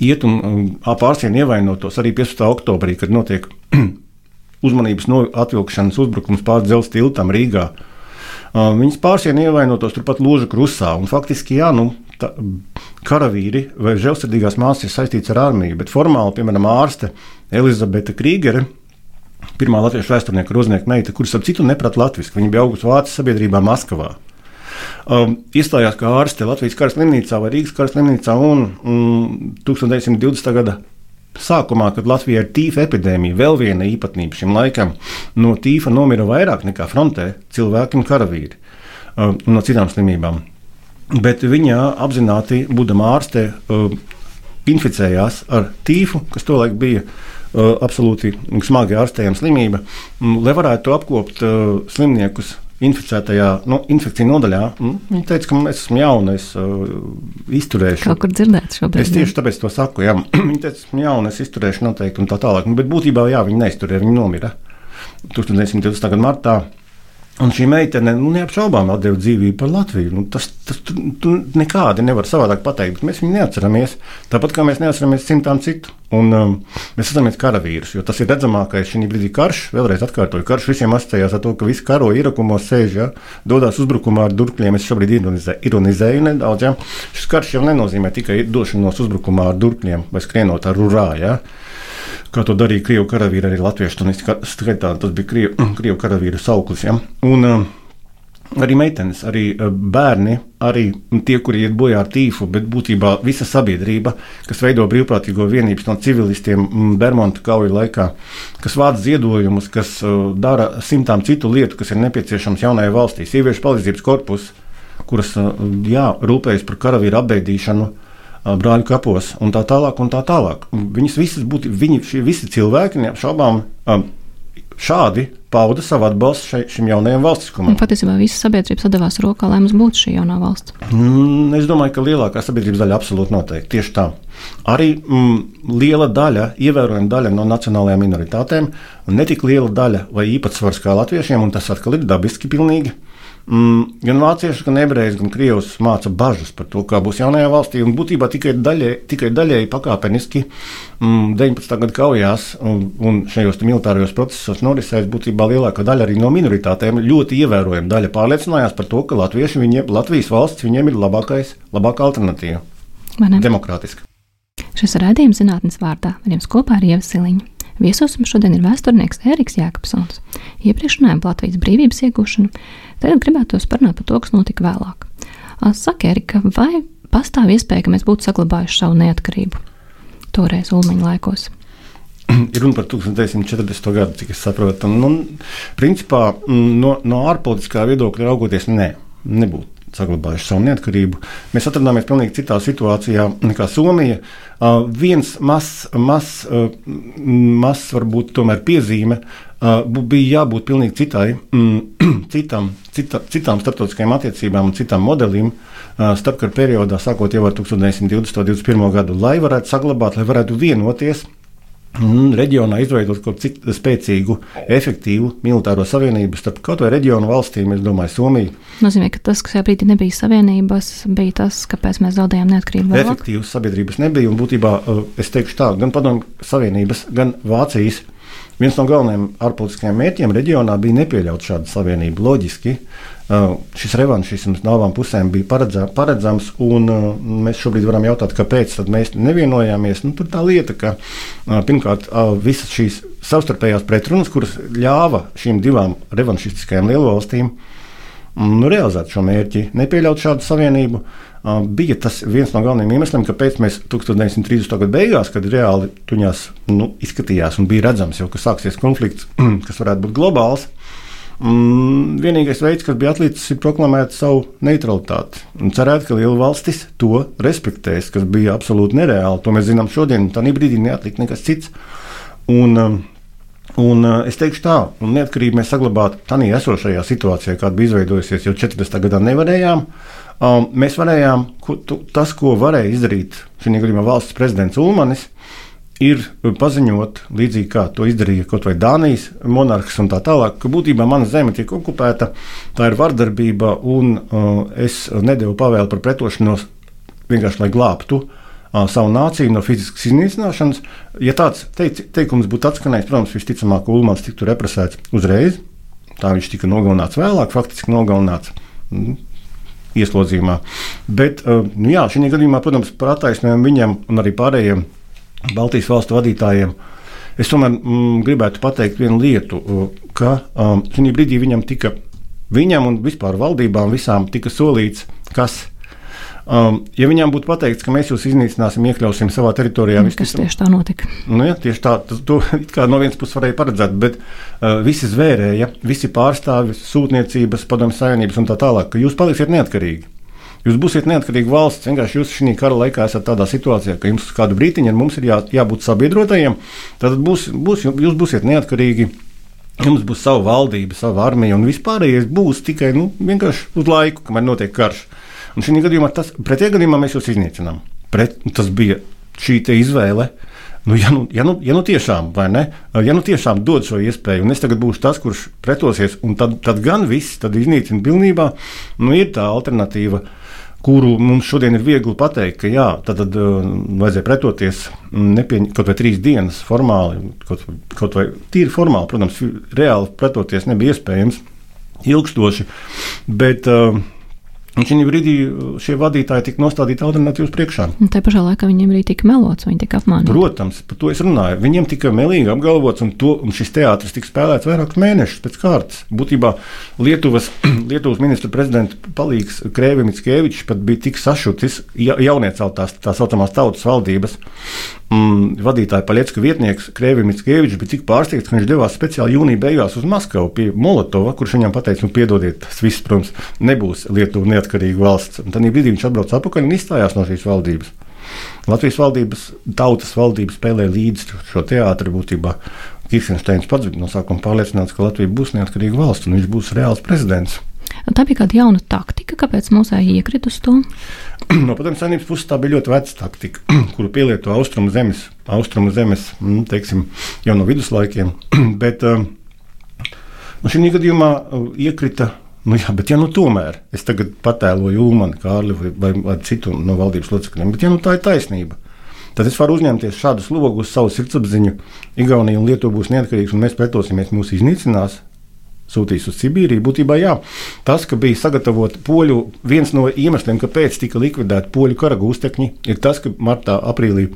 iet un pārsienu ievainotos arī 15. oktobrī, kad notiek [CLEARS THROAT] uzmanības no atvilkšanas uzbrukums pār dzelzceļa tiltam Rīgā. Viņas pārsienu ievainotos turpat ložu krusā. Un, faktiski, jā, nu, tā, karavīri vai žēlsirdīgās māsas ir saistīts ar armiju, bet formāli, piemēram, ārste Elizabete Krīgere. pirmā latviešu vēsturnieka roznieka meita, kuras ap citu neprata latviešu. Viņa bija augusta vācu sabiedrībā Maskavā. Um, iestājās kā ārste Latvijas kara slimnīcā vai Rīgas kara slimnīcā un um, 1920. gada sākumā, kad Latvijā ir tīfa epidēmija, vēl viena īpatnība šim laikam, no tīfa nomira vairāk nekā frontē cilvēki un karavīri um, no citām slimībām. Bet viņa apzināti, būdama ārste, um, inficējās ar tīfu, kas tolaik bija uh, absolūti smagi ārstējama slimība, um, lai varētu to apkopt uh, slimniekus inficētajā nu, infekciju nodaļā. Mm, viņa teica, ka es esmu jauna, es uh, izturēšu. Kaut kur dzirdēt šobrīd. Es tieši tāpēc to saku. Jā. [CLEARS THROAT] viņa teica, esmu jauna, es izturēšu noteikti un tā tālāk. Bet būtībā jā, viņa neizturēja, viņa nomira 1920. gada martā. Un šī meitene nu, neapšaubām atdeva dzīvību par Latviju. Nu, tas tas tu, tu nekādi nevar savādāk pateikt, mēs viņu neatceramies. Tāpat kā mēs neatceramies simtām citu. Un, um, mēs atceramies karavīrus, jo tas ir redzamākais šī brīdī karš. Vēlreiz atkārtoju, karš visiem asociējās ar to, ka visi karo ierakumos sēž, ja, dodas uzbrukumā ar durkļiem. Es šobrīd ironizē, ironizēju nedaudz. Ja. Šis karš jau nenozīmē tikai došanos uzbrukumā ar durkļiem vai skrienot ar urā. Ja kā to darīja Krievijas karavīri, arī Latviešu skaitā. Tas bija Krievijas [CLEARS THROAT] Krievu karavīru sauklis. Ja? Un, uh, Arī meitenes, arī uh, bērni, arī tie, kuri iet bojā ar tīfu, bet būtībā visa sabiedrība, kas veido brīvprātīgo vienības no civilistiem Bermuda kauju laikā, kas vāc ziedojumus, kas uh, dara simtām citu lietu, kas ir nepieciešams jaunajai valstī. Sieviešu palīdzības korpus, kuras jā, rūpējas par karavīru apbeidīšanu, brāļu kapos un tā tālāk. Un tā tālāk. Viņas visas būtu, viņi šie visi cilvēki neapšaubām šādi pauda savu atbalstu šai, šim jaunajam valstiskumam. Patiesībā visa sabiedrība sadavās rokā, lai mums būtu šī jaunā valsts. Mm, es domāju, ka lielākā sabiedrības daļa absolūti noteikti tieši tā. Arī mm, liela daļa, ievērojama daļa no nacionālajām minoritātēm, ne tik liela daļa vai īpatsvars kā latviešiem, un tas atkal ir dabiski pilnīgi. Mm, gan vācieši, gan ebreji, gan krievs māca bažas par to, kā būs jaunajā valstī. Un būtībā tikai, daļai, tikai daļēji pakāpeniski mm, 19. gada kaujās un, un šajos militārajos procesos norisēs būtībā lielākā daļa arī no minoritātēm. Ļoti ievērojama daļa pārliecinājās par to, ka Latvieši, viņiem, Latvijas valsts viņiem ir labākais, labākā alternatīva. Demokrātiska. Šis raidījums zinātnes vārdā ar jums kopā ir Ieva Siliņa. Viesos mums šodien ir vēsturnieks Ēriks Jēkabsons. Iepriekš runājām par Latvijas brīvības iegūšanu, tagad gribētos parunāt par to, kas notika vēlāk. Saka, Erika, vai pastāv iespēja, ka mēs būtu saglabājuši savu neatkarību toreiz Ulmaņa laikos? [CLEARS THROAT] Ir runa par 1940. gadu, cik es saprotu. Nu, principā no, no ārpolitiskā viedokļa raugoties, nē, nebūtu saglabājuši savu neatkarību. Mēs atrodāmies pavisam citā situācijā nekā Somija. Uh, viens mazs, mazs, uh, mas, varbūt tomēr piezīme uh, bija jābūt pilnīgi citai, mm, [CLEARS THROAT] citam, cita, citām starptautiskajām attiecībām un citām modelim. Uh, starpkara periodā, sākot jau ar 1920. un 2021. gadu, lai varētu saglabāt, lai varētu vienoties Mm, reģionā izveidot kaut kādu spēcīgu, efektīvu militāro savienību starp kaut vai reģionu valstīm, es domāju, Somiju. Nozīmē, ka tas, kas tajā brīdī nebija savienības, bija tas, kāpēc mēs zaudējām neatkarību. Efektīvas sabiedrības nebija, un būtībā uh, es teikšu tā, gan padomu savienības, gan Vācijas. Viens no galvenajiem ārpolitiskajiem mērķiem reģionā bija nepieļaut šādu savienību. Loģiski, Uh, šis revanšisms no abām pusēm bija paredzā, paredzams, un uh, mēs šobrīd varam jautāt, kāpēc mēs nevienojāmies. Nu, tur tā lieta, ka uh, pirmkārt visas šīs savstarpējās pretrunas, kuras ļāva šīm divām revanšistiskajām lielvalstīm mm, nu, realizēt šo mērķi, nepieļaut šādu savienību. Bija tas viens no galvenajiem iemesliem, kāpēc mēs 1930. gada beigās, kad reāli tuņās nu, izskatījās un bija redzams, jau, ka sāksies konflikts, [CLEARS THROAT] kas varētu būt globāls, Mm, vienīgais veids, kas bija atlicis, ir proklamēt savu neutralitāti. Un cerēt, ka liela valstis to respektēs, kas bija absolūti nereāli. To mēs zinām šodien, tā brīdī neatlika nekas cits. Un, um, Un uh, es teikšu tā, un neatkarību mēs saglabāt tādā esošajā situācijā, kāda bija izveidojusies jau 40. gadā, nevarējām. Um, mēs varējām, ko, tu, tas, ko varēja izdarīt šī gadījumā valsts prezidents Ulmanis, ir paziņot, līdzīgi kā to izdarīja kaut vai Dānijas monarhs un tā tālāk, ka būtībā mana zeme tiek okupēta, tā ir vardarbība, un uh, es nedevu pavēlu par pretošanos vienkārši lai glābtu uh, savu nāciju no fiziskas iznīcināšanas. Ja tāds teic, teikums būtu atskanējis, protams, visticamāk, Ulmans tiktu represēts uzreiz. Tā viņš tika nogalināts vēlāk, faktiski nogalināts. Ieslodzījumā. Bet, uh, nu jā, šī gadījumā, protams, par attaisnojumu viņam un arī pārējiem Baltijas valstu vadītājiem. Es tomēr mm, gribētu pateikt vienu lietu, ka um, šī brīdī viņam tika, viņam un vispār valdībām visām tika solīts, kas. Um, ja viņām būtu pateikts, ka mēs jūs iznīcināsim, iekļausim savā teritorijā, mm, kas tieši tā notika? Nu, ja, tieši tā, tas, to no vienas puses varēja paredzēt, bet uh, visi zvērēja, visi pārstāvji, sūtniecības, padomju savienības un tā tālāk, ka jūs paliksiet neatkarīgi. Jūs būsiet neatkarīga valsts. Vienkārši jūs šī kara laikā esat tādā situācijā, ka jums kādu brīdiņu mums ir jā, jābūt sabiedrotajiem. Tad būs, būs, jūs būsiet neatkarīgi. Jums būs sava valdība, sava armija, un vispārējais būs tikai nu, vienkārši uz laiku, kamēr notiek karš. Un šī gadījumā, tas, pretējā gadījumā mēs jūs iznīcinām. Pret, tas bija šī izvēle. Nu, ja, nu, ja, nu, ja nu tiešām, vai ne? Ja nu tiešām dod šo iespēju, un es tagad būšu tas, kurš pretosies, un tad, tad gan viss iznīcina pilnībā, nu, ir tā alternatīva. Kuru mums šodien ir viegli pateikt, ka jā, tad, tad uh, vajadzēja pretoties nepieņ, kaut vai trīs dienas formāli, kaut, kaut vai tīri formāli, protams, reāli pretoties nebija iespējams ilgstoši. Bet, uh, Un šī brīdī uh, šie vadītāji tika nostādīti alternatīvas priekšā. Un tā pašā laikā viņiem arī tika melots, viņi tika apmānīti. Protams, par to es runāju. Viņiem tika melīgi apgalvots, un, to, un šis teātris tika spēlēts vairākus mēnešus pēc kārtas. Būtībā Lietuvas, [CLEARS THROAT] Lietuvas ministra prezidenta palīgs Krēvimits Kēvičs pat bija tik sašutis ja, jaunieceltās tā saucamās tautas valdības mm, vadītāja Paļecka vietnieks Krēvimits Kēvičs bija tik pārsteigts, ka viņš devās speciāli jūnija beigās uz Maskavu pie Molotova, kurš viņam pateica, nu piedodiet, tas viss, protams, nebūs Lietuva neatkarīga valsts. Un tad brīdī viņš atbrauca atpakaļ un izstājās no šīs valdības. Latvijas valdības, tautas valdība spēlēja līdzi šo teātri būtībā. Kirstensteins pats bija no sākuma pārliecināts, ka Latvija būs neatkarīga valsts un viņš būs reāls prezidents. Tā bija kāda jauna taktika, kāpēc mūsēji iekrita uz to? [CLEARS THROAT] no padomju savienības puses tā bija ļoti veca taktika, [CLEARS THROAT] kuru pielieto austrumu zemes, austrumu zemes mm, teiksim, jau no viduslaikiem. [CLEARS THROAT] Bet um, nu, šī gadījumā uh, iekrita Nu, jā, bet ja nu tomēr es tagad patēloju Ulmanu, Kārli vai, vai, vai citu no valdības locekļiem, bet ja nu tā ir taisnība, tad es varu uzņemties šādu slogu uz savu sirdsapziņu. Igaunija un Lietuva būs neatkarīgas, un mēs pretosimies, mūs iznīcinās. Sūtīs uz Sibīriju. Būtībā jā, tas, ka bija sagatavota poļu, viens no iemesliem, kāpēc tika likvidēti poļu kara gūstekņi, ir tas, ka martā, aprīlī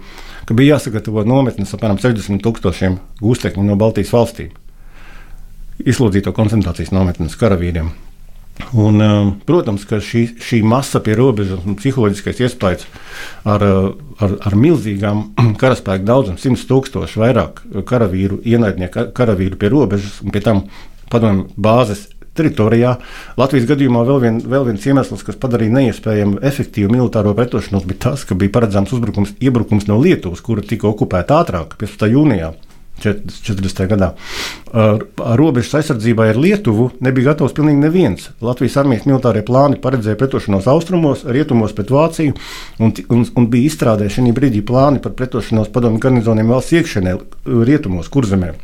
ka bija jāsagatavo nometnes apmēram 60 tūkstošiem gūstekņu no Baltijas valstīm. Izsludzīto koncentrācijas nometnes karavīriem. Un, um, protams, ka šī, šī masa pie robežas un psiholoģiskais iespējas ar, uh, ar, ar milzīgām [CLEARS THROAT] karaspēku daudzumiem, simts tūkstoši vairāk karavīru, ienaidnieku karavīru pie robežas un pie tam padomju bāzes teritorijā. Latvijas gadījumā vēl, vien, vēl viens iemesls, kas padarīja neiespējamu efektīvu militāro pretošanos, bija tas, ka bija paredzams uzbrukums, iebrukums no Lietuvas, kura tika okupēta ātrāk, 15. jūnijā. 40. gadā. Robežas aizsardzībai ar Lietuvu nebija gatavs pilnīgi neviens. Latvijas armijas militārie plāni paredzēja pretošanos austrumos, rietumos pret Vāciju, un, un, un bija izstrādāti šī brīdī plāni par pretošanos padomju garnizoniem valsts iekšienē, rietumos, kurzemē.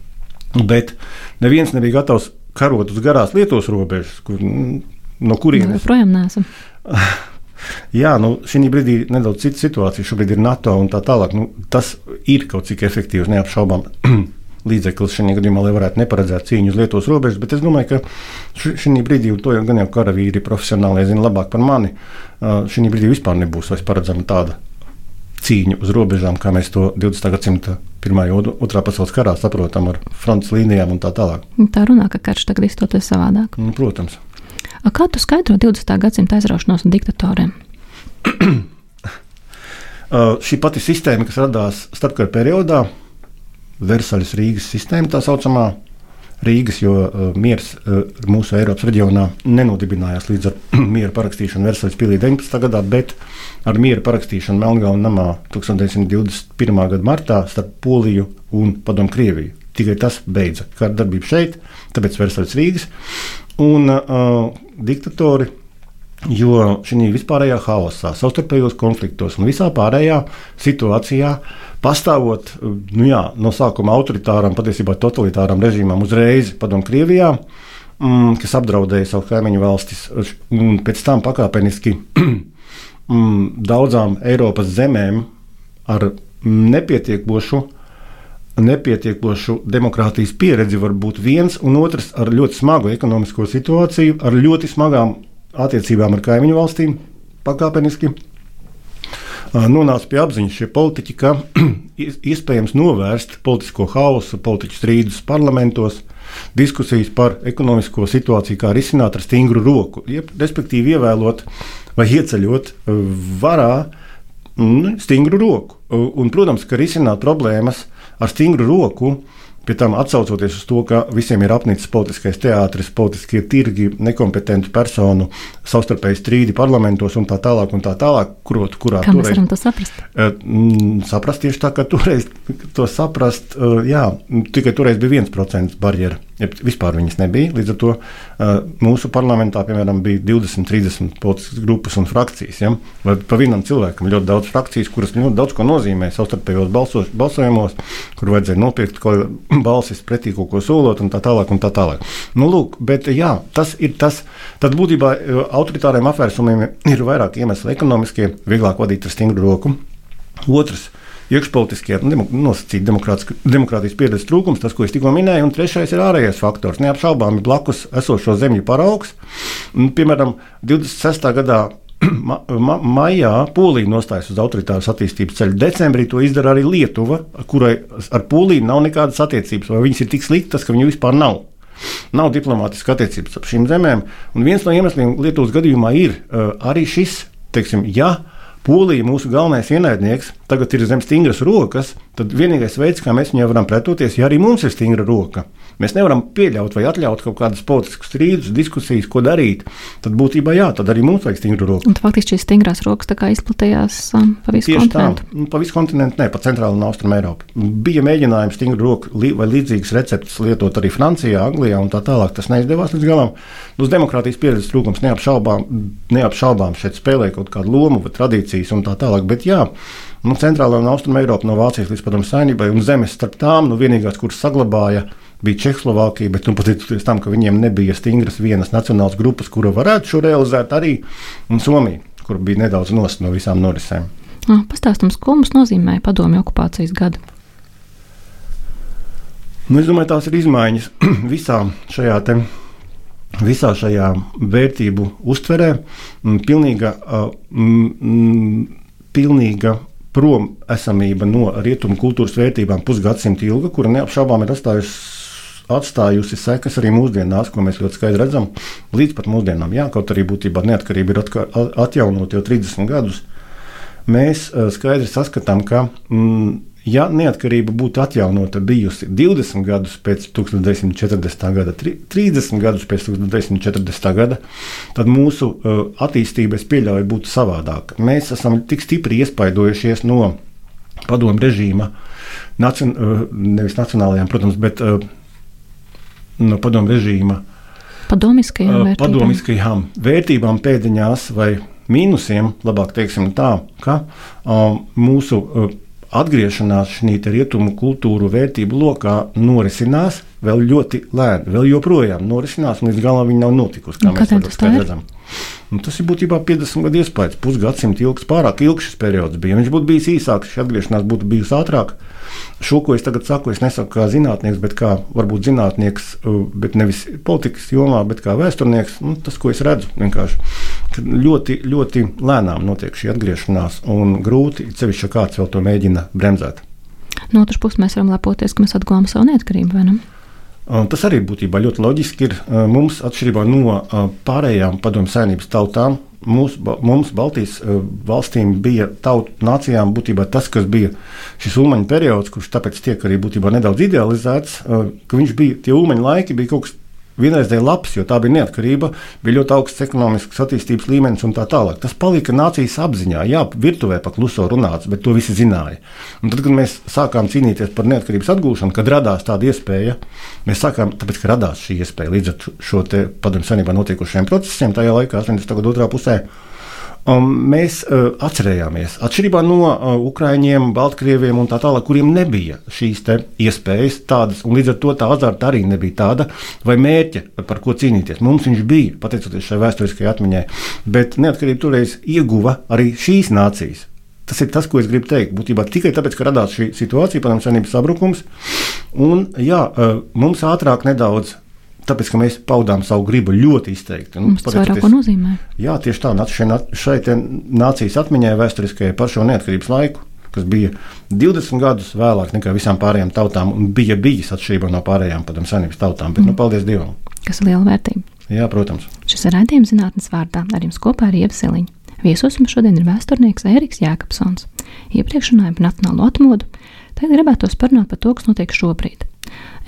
Bet neviens nebija gatavs karot uz garās Lietuvas robežas, kur, no kurienes. Mēs joprojām neesam. [LAUGHS] Jā, nu, šī brīdī ir nedaudz cita situācija. Šobrīd ir NATO un tā tālāk. Nu, tas ir kaut cik efektīvs, neapšaubām. [CLEARS THROAT] Līdzeklis šajā gadījumā, lai varētu neparedzēt cīņu uz Lietuvas robežas, bet es domāju, ka šī brīdī, to jau gan jau karavīri profesionāli zina labāk par mani, šī brīdī vispār nebūs vairs paredzama tāda cīņa uz robežām, kā mēs to 20. gadsimta pirmā un otrā pasaules karā saprotam ar frontes līnijām un tā tālāk. Tā runā, ka karš tagad iztoties savādāk. Nu, protams. Kā tu skaidro 20. gadsimta aizraušanos no diktatoriem? [CLEARS THROAT] uh, šī pati sistēma, kas radās starpkara periodā, Versaļas Rīgas sistēma, tā saucamā Rīgas, jo uh, miers uh, mūsu Eiropas reģionā nenodibinājās līdz ar [CLEARS THROAT] miera parakstīšanu Versaļas pilī 19. gadā, bet ar miera parakstīšanu Melngalna namā 1921. gada martā starp Poliju un Padomu Krieviju. Tikai tas beidza kara darbību šeit, tāpēc Versaļas Rīgas un uh, diktatori. Jo šī vispārējā haosā, savstarpējos konfliktos un visā pārējā situācijā, pastāvot nu jā, no sākuma autoritāram, patiesībā totalitāram režīmam uzreiz padomu Krievijā, mm, kas apdraudēja savu kaimiņu valstis, un pēc tam pakāpeniski [CLEARS THROAT] mm, daudzām Eiropas zemēm ar nepietiekošu nepietiekošu demokrātijas pieredzi var būt viens, un otrs ar ļoti smagu ekonomisko situāciju, ar ļoti smagām attiecībām ar kaimiņu valstīm pakāpeniski. Nonāca pie apziņas šie politiķi, ka [CLEARS THROAT] iespējams novērst politisko hausu, politiķu strīdus parlamentos, diskusijas par ekonomisko situāciju, kā risināt ar stingru roku, respektīvi ievēlot vai ieceļot varā mm, stingru roku. Un, protams, ka risināt problēmas ar stingru roku Pie tam atsaucoties uz to, ka visiem ir apnicis politiskais teātris, politiskie tirgi, nekompetentu personu, savstarpēji strīdi parlamentos un tā tālāk. Un tā tālāk kurot, kurā Kā toreiz, mēs varam to saprast? Uh, saprast tieši tā, ka toreiz to saprast, uh, jā, tikai toreiz bija viens procents barjera. Ja vispār viņas nebija. Līdz ar to uh, mūsu parlamentā, piemēram, bija 20, 30 politiskas grupas un frakcijas. Ja? Vai pa vienam cilvēkam ļoti daudz frakcijas, kuras ļoti daudz ko nozīmē savstarpējos balsos, balsojumos, kur vajadzēja nopirkt balsis pretī kaut ko solot un tā tālāk. Un tā tālāk. Nu, lūk, bet jā, tas ir tas. Tad būtībā autoritāriem apvērsumiem ir vairāk iemesli ekonomiskie, vieglāk vadīt ar stingru roku. Otrs iekšpolitiskie nu, nosacīti demokrātijas pieredzes trūkums, tas, ko es tikko minēju, un trešais ir ārējais faktors. Neapšaubāmi blakus esošo zemju paraugs. Piemēram, 26. gadā [CLEARS THROAT] ma, ma, maijā Polija nostājas uz autoritāras attīstības ceļa. Decembrī to izdara arī Lietuva, kurai ar Poliju nav nekādas attiecības, vai viņas ir tik sliktas, ka viņu vispār nav. Nav diplomātiska attiecības ar šīm zemēm. Un viens no iemesliem Lietuvas gadījumā ir uh, arī šis, teiksim, ja Polija, mūsu galvenais ienaidnieks, tagad ir zem stingras rokas, tad vienīgais veids, kā mēs viņai varam pretoties, ja arī mums ir stingra roka. Mēs nevaram pieļaut vai atļaut kaut kādas politiskas strīdus, diskusijas, ko darīt. Tad būtībā jā, tad arī mums vajag stingru roku. Un faktiski šīs stingrās rokas izplatījās um, pa visu Tieši kontinentu. Tā, nu, pa visu kontinentu, ne pa centrālu un austrumu Eiropu. Bija mēģinājumi stingru roku li vai līdzīgas receptes lietot arī Francijā, Anglijā un tā tālāk. Tas neizdevās līdz galam. Uz demokrātijas pieredzes trūkums neapšaubām, neapšaubām šeit spēlē kaut kādu lomu vai tradīcijas un tā tālāk. Bet jā, nu, centrālā un austruma Eiropa no Vācijas līdz padomu saimībai un zemes starp tām, nu, vienīgās, kuras saglabāja bija Čehoslovākija, bet nu, pateicoties tam, ka viņiem nebija stingras vienas nacionālas grupas, kura varētu šo realizēt, arī Somija, kur bija nedaudz nost no visām norisēm. Pastāstums, ko mums nozīmē padomju okupācijas gadi? Nu, es domāju, tās ir izmaiņas [CLEARS THROAT] visā šajā te, visā šajā vērtību uztverē. Pilnīga, mm, pilnīga prom esamība no rietumu kultūras vērtībām pusgadsimtu ilga, kura neapšaubām ir atstājusi atstājusi sekas arī mūsdienās, ko mēs ļoti skaidri redzam, līdz pat mūsdienām. Jā, kaut arī būtībā neatkarība ir atjaunot jau 30 gadus. Mēs eh, skaidri saskatām, ka, mm, ja neatkarība būtu atjaunota bijusi 20 gadus pēc 1940. gada, 30 gadus pēc 1940. gada, tad mūsu eh, attīstība, es pieļauju, būtu savādāka. Mēs esam tik stipri iespaidojušies no padomu režīma, nacion, eh, nevis nacionālajām, protams, bet no padomu režīma padomiskajām vērtībām. padomiskajām vērtībām pēdiņās vai mīnusiem, labāk teiksim tā, ka um, mūsu uh, atgriešanās šajā rietumu kultūru vērtību lokā norisinās vēl ļoti lēni, vēl joprojām norisinās, un līdz galam viņa nav notikusi. Kā mēs to redzam. Un tas ir būtībā 50 gadu iespējas, pusgadsimta ilgs, pārāk ilgs šis periods bija. Ja viņš būtu bijis īsāks, šī atgriešanās būtu bijusi ātrāka. Šo, ko es tagad saku, es nesaku kā zinātnieks, bet kā varbūt zinātnieks, uh, bet nevis politikas jomā, bet kā vēsturnieks. Nu, tas, ko es redzu, vienkārši ļoti, ļoti lēnām notiek šī atgriešanās, un grūti, cevišķi, ja kāds vēl to mēģina bremzēt. No otras puses, mēs varam lepoties, ka mēs atguvām savu neatkarību, vai ne? Tas arī būtībā ļoti loģiski ir. Mums, atšķirībā no pārējām padomju saimnības tautām, mūs, mums, Baltijas valstīm, bija tautu nācijām būtībā tas, kas bija šis ulmaņa periods, kurš tāpēc tiek arī būtībā nedaudz idealizēts, ka viņš bija, tie ulmaņa laiki bija kaut kas vienreizēji labs, jo tā bija neatkarība, bija ļoti augsts ekonomisks attīstības līmenis un tā tālāk. Tas palika nācijas apziņā, jā, virtuvē pa kluso runāts, bet to visi zināja. Un tad, kad mēs sākām cīnīties par neatkarības atgūšanu, kad radās tāda iespēja, mēs sākām, tāpēc, ka radās šī iespēja līdz ar šo padomju senībā notiekošiem procesiem tajā laikā, 80. gadu otrā pusē. Um, mēs uh, atcerējāmies, atšķirībā no uh, Ukrāņiem, Baltkrieviem un tā tālāk, kuriem nebija šīs iespējas, tādas, un līdz ar to tā azarta arī nebija tāda, vai mērķa, par ko cīnīties. Mums viņš bija, pateicoties šai vēsturiskajai atmiņai, bet neatkarība toreiz ieguva arī šīs nācijas. Tas ir tas, ko es gribu teikt. Būtībā tikai tāpēc, ka radās šī situācija, padomju savienības sabrukums. Un, jā, uh, mums ātrāk nedaudz tāpēc, ka mēs paudām savu gribu ļoti izteikti. Nu, tas vairāk nozīmē. Jā, tieši tā. Šai nācijas atmiņai vēsturiskajai par šo neatkarības laiku, kas bija 20 gadus vēlāk nekā visām pārējām tautām, un bija bijis atšķirībā no pārējām padomu savienības tautām. Bet, nu, mm. nu, paldies Dievam! Kas ir liela vērtība? Jā, protams. Šis ir raidījums zinātnes vārdā. Ar jums kopā ir Ieva Siliņa. Viesos mums šodien ir vēsturnieks Ēriks Jēkabsons. Iepriekš runājām par nacionālo atmodu, tagad gribētu parunāt par to, kas notiek šobrīd.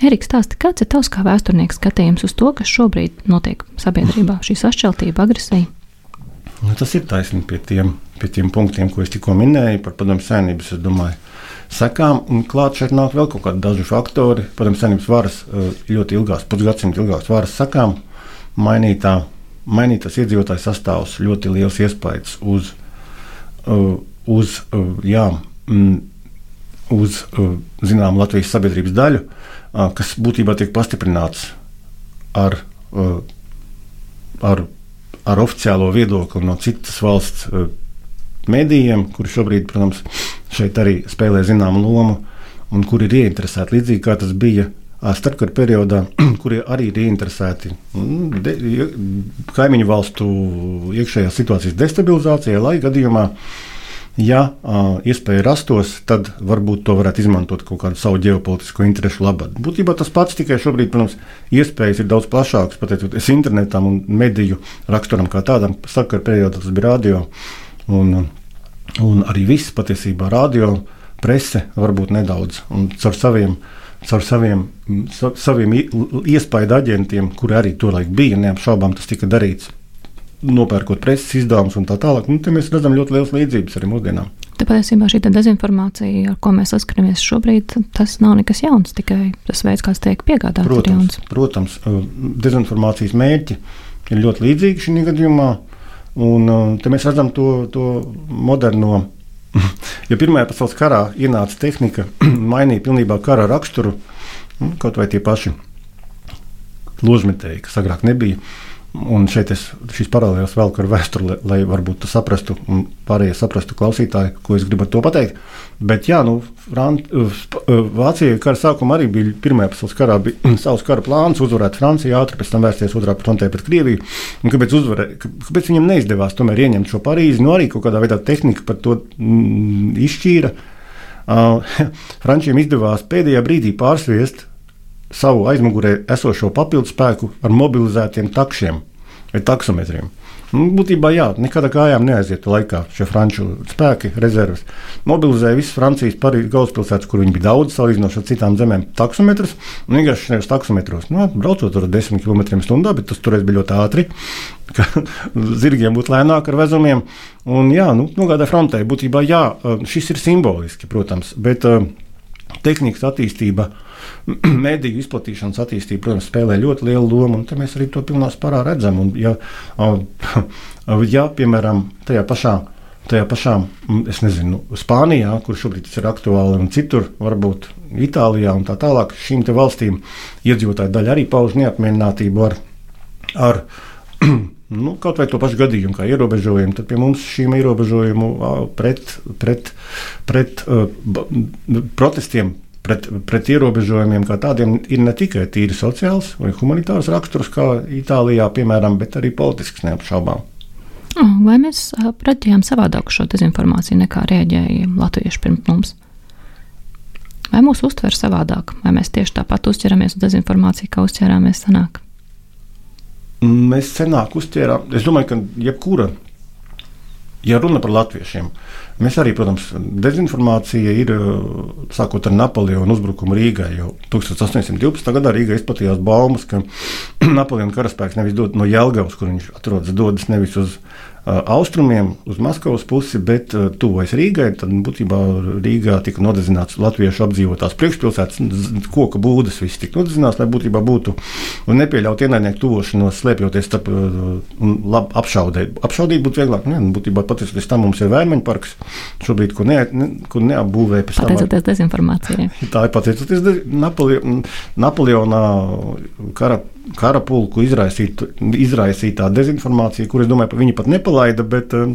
Eriks, stāsti, kāds ir tavs kā vēsturnieks skatījums uz to, kas šobrīd notiek sabiedrībā, šī sašķeltība, agresija? Nu, tas ir taisnība pie tiem, pie tiem punktiem, ko es tikko minēju par padomu saimnības. Sekām, klāt šeit nāk vēl kaut kādi daži faktori. Padomu saimnības varas eh, ļoti ilgās, pusgadsimta ilgās varas sekām, mainītā mainītas iedzīvotāju sastāvs ļoti liels iespējas uz, uh, uz, uh, jā, mm, uz zinām, Latvijas sabiedrības daļu, kas būtībā tiek pastiprināts ar, ar, ar oficiālo viedokli no citas valsts mēdījiem, kuri šobrīd, protams, šeit arī spēlē zināmu lomu un kuri ir ieinteresēti. Līdzīgi kā tas bija starpkara periodā, [CLEARS THROAT] kuri arī ir ieinteresēti de, kaimiņu valstu iekšējās situācijas destabilizācijā, lai gadījumā, ja uh, iespēja rastos, tad varbūt to varētu izmantot kaut kādu savu ģeopolitisko interesu labad. Būtībā tas pats tikai šobrīd, protams, iespējas ir daudz plašākas, pateicoties internetam un mediju raksturam kā tādam. Starpkara periodā tas bija radio un, un arī viss patiesībā radio, prese varbūt nedaudz un caur saviem caur saviem, sa, saviem iespaidu aģentiem, kuri arī tolaik bija. Neapšaubām tas tika darīts, nopērkot preses izdevumus un tā tālāk. Nu, mēs redzam ļoti liels līdzības arī mūsdienām. Te patiesībā šī dezinformācija, ar ko mēs saskaramies šobrīd, tas nav nekas jauns, tikai tas veids, kā tas tiek piegādāts. Protams, protams, dezinformācijas mērķi ir ļoti līdzīgi šī gadījumā. Un te mēs redzam to, to moderno [LAUGHS] Ja Pirmajā pasaules karā ienāca tehnika, [CLEARS THROAT] mainīja pilnībā kara raksturu, kaut vai tie paši ložmetēji, kas agrāk nebija. Un šeit es šīs paralēlas velku ar vēsturi, lai, lai varbūt saprastu, un pārējie saprastu klausītāji, ko es gribu ar to pateikt. Bet, jā, nu, Frant, Vācijai kara sākumā arī bija Pirmā pasaules karā bija [CLEARS THROAT] savs kara plāns, uzvarēt Franciju, ātri pēc tam vērsties otrā frontē pret Krieviju. Un kāpēc, uzvarē, kāpēc viņam neizdevās tomēr ieņemt šo Parīzi? Nu, arī kaut kādā veidā tehnika par to mm, izšķīra. Uh, [LAUGHS] Frančiem izdevās pēdējā brīdī pārsviest savu aizmugurē esošo papildu spēku ar mobilizētiem takšiem vai taksometriem. Nu, būtībā jā, nekādā kājām neaiziet laikā šie franču spēki, rezerves. Mobilizēja visas Francijas galvaspilsētas, kur viņi bija daudz, salīdzinoši ar citām zemēm, taksometrus. Un vienkārši šajos taksometros, nu, braucot ar 10 km/h, bet tas toreiz bija ļoti ātri, [LAUGHS] ka zirgiem būtu lēnāk ar vezumiem. Un jā, nu, nogādāja frontē. Būtībā jā, šis ir simboliski, protams, bet uh, tehnikas attīstība [CLEARS THROAT] mediju izplatīšanas attīstība, protams, spēlē ļoti lielu lomu, un mēs arī to pilnā spārā redzam. Un, ja, ja, piemēram, tajā pašā, tajā pašā, es nezinu, Spānijā, kur šobrīd tas ir aktuāli, un citur, varbūt Itālijā un tā tālāk, šīm valstīm iedzīvotāju daļa arī pauž neapmierinātību ar, ar [CLEARS THROAT] nu, kaut vai to pašu gadījumu, kā ierobežojumu, tad pie mums šīm ierobežojumu pret, pret, pret uh, protestiem pret, pret ierobežojumiem kā tādiem ir ne tikai tīri sociāls vai humanitārs raksturs, kā Itālijā, piemēram, bet arī politisks neapšaubām. Vai mēs redzējām savādāk šo dezinformāciju nekā rēģēja latvieši pirms mums? Vai mūs uztver savādāk, vai mēs tieši tāpat uzķeramies uz dezinformāciju, kā uzķērāmies senāk? Mēs senāk uzķērām, es domāju, ka jebkura, ja runa par latviešiem, Mēs arī, protams, dezinformācija ir sākot ar Napoleona uzbrukumu Rīgai. Jau 1812. gadā Rīgā izplatījās baumas, ka [CLEARS THROAT] Napoleona karaspēks nevis dod no Jelgavas, kur viņš atrodas, dodas nevis uz austrumiem, uz Maskavas pusi, bet tuvojas Rīgai. Tad būtībā Rīgā tika nodezināts latviešu apdzīvotās priekšpilsētas, koka būdas, viss tika nodezināts, lai būtībā būtu nepieļaut ienaidnieku tuvošanos, slēpjoties starp un labi apšaudēt. Apšaudīt būtu vieglāk. Ne, būtībā pateicoties tam mums ir vērmeņu parks, šobrīd, ko, ne, ne, ko neapbūvē. Pateicoties dezinformācijai. [LAUGHS] Tā ir pateicoties Napoleona, Napoleona kara kara pulku izraisītā dezinformācija, kuras, domāju, viņi pat nepalaida, bet um,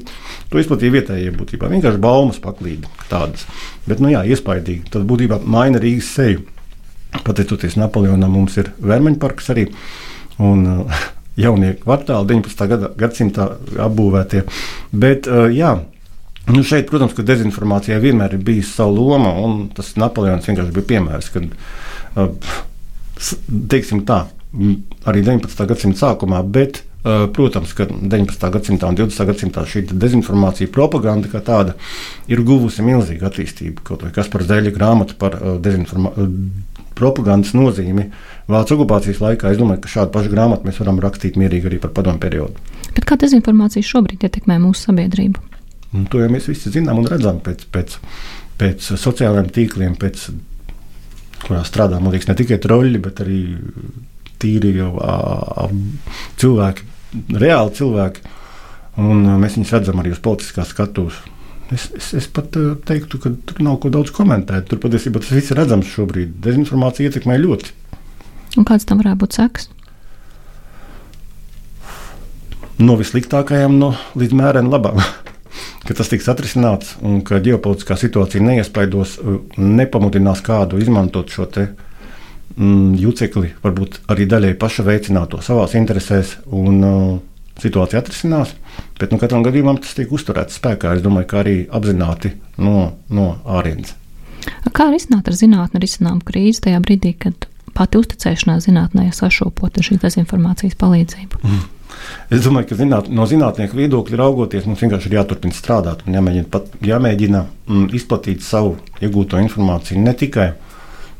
to izplatīja vietējie būtībā. Vienkārši baumas paklīda tādas. Bet, nu jā, iespaidīgi. Tad būtībā maina Rīgas seju. pateicoties Napoleonam, mums ir Vermeņa parks arī. Un, uh, [LAUGHS] jaunie kvartāli, 19. Gada, gadsimta apbūvētie. Bet, uh, jā, nu šeit, protams, ka dezinformācijai vienmēr ir bijusi sava loma, un tas Napoleons vienkārši bija piemērs. Kad, teiksim tā, arī 19. gadsimta sākumā, bet Uh, protams, ka 19. gadsimtā un 20. gadsimtā šī dezinformācija, propaganda kā tāda ir guvusi milzīgu attīstību. Kaut vai kas par Zēļa grāmatu par uh, dezinformāciju. Uh, propagandas nozīmi Vācijas okupācijas laikā. Es domāju, ka šādu pašu grāmatu mēs varam rakstīt mierīgi arī par padomu periodu. Bet kā dezinformācija šobrīd ietekmē mūsu sabiedrību? Un to jau mēs visi zinām un redzam pēc, pēc, pēc sociālajiem tīkliem, pēc kurā strādā liekas, ne tikai troļļi, bet arī tīri jau cilvēki, reāli cilvēki. Un mēs viņus redzam arī uz politiskās skatuves. Es, es, es pat teiktu, ka tur nav ko daudz komentēt. Tur patiesībā tas viss ir redzams šobrīd. Dezinformācija ietekmē ļoti. Un kāds tam varētu būt seks? No visliktākajām no līdz mērena labām. [LAUGHS] ka tas tiks atrisināts un ka ģeopolitiskā situācija neiespaidos, nepamudinās kādu izmantot šo te, uh, mm, jucekli varbūt arī daļai paša veicināto savās interesēs. Un, uh, Situācija atrisinās, bet nu, katram gadījumam tas tiek uzturēts spēkā. Es domāju, ka arī apzināti no, no ārienes. Kā risināt ar zinātnē risinājumu krīzi tajā brīdī, kad pati uzticēšanās zinātnē sašūpota šīs dezinformācijas palīdzību? Mm. Es domāju, ka zināt, no zinātnieku viedokļa raugoties, mums vienkārši ir jāturpina strādāt un jāmēģina, pat, jāmēģina mm, izplatīt savu iegūto informāciju ne tikai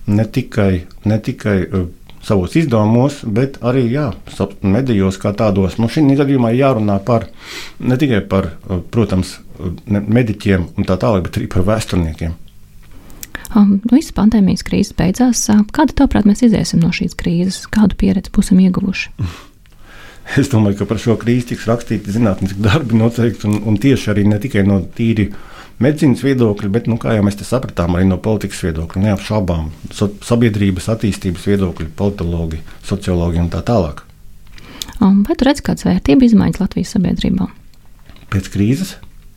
ne tikai, ne tikai uh, savos izdevumos, bet arī jā, medijos kā tādos. Nu, šī gadījumā jārunā par ne tikai par, uh, protams, uh, mediķiem un tā tālāk, bet arī par vēsturniekiem. Um, nu, Visas pandēmijas krīzes beidzās. Kāda, tavuprāt, mēs iziesim no šīs krīzes? Kādu pieredzi būsim ieguvuši? [LAUGHS] Es domāju, ka par šo krīzi tiks rakstīti zinātniski darbi noteikti, un, un tieši arī ne tikai no tīri uh, medicīnas viedokļa, bet, nu, kā jau mēs sapratām, arī no politikas viedokļa, neapšaubām so, sabiedrības attīstības viedokļa, politologi, sociologi un tā tālāk. Vai tu redz kādas vērtības izmaiņas Latvijas sabiedrībā? Pēc krīzes?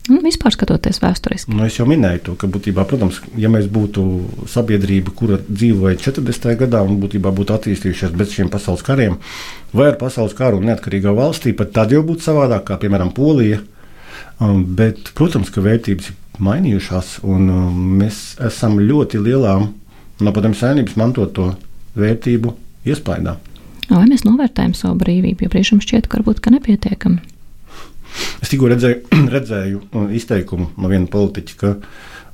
Nu, vispār skatoties vēsturiski. Nu, es jau minēju to, ka, būtībā, protams, ja mēs būtu sabiedrība, kura dzīvoja 40. gadā un būtībā būtu attīstījušies bez šiem pasaules kariem, vai ar pasaules karu un neatkarīgā valstī, pat tad jau būtu savādāk, kā piemēram Polija. Um, bet, protams, ka vērtības ir mainījušās, un um, mēs esam ļoti lielā no padomju saimnības mantoto vērtību iespējā. Vai mēs novērtējam savu brīvību, jo brīžam šķiet, ka varbūt ka nepietiekami? Es tikko redzēju, [CLEARS THROAT] redzēju uh, izteikumu no viena politiķa, ka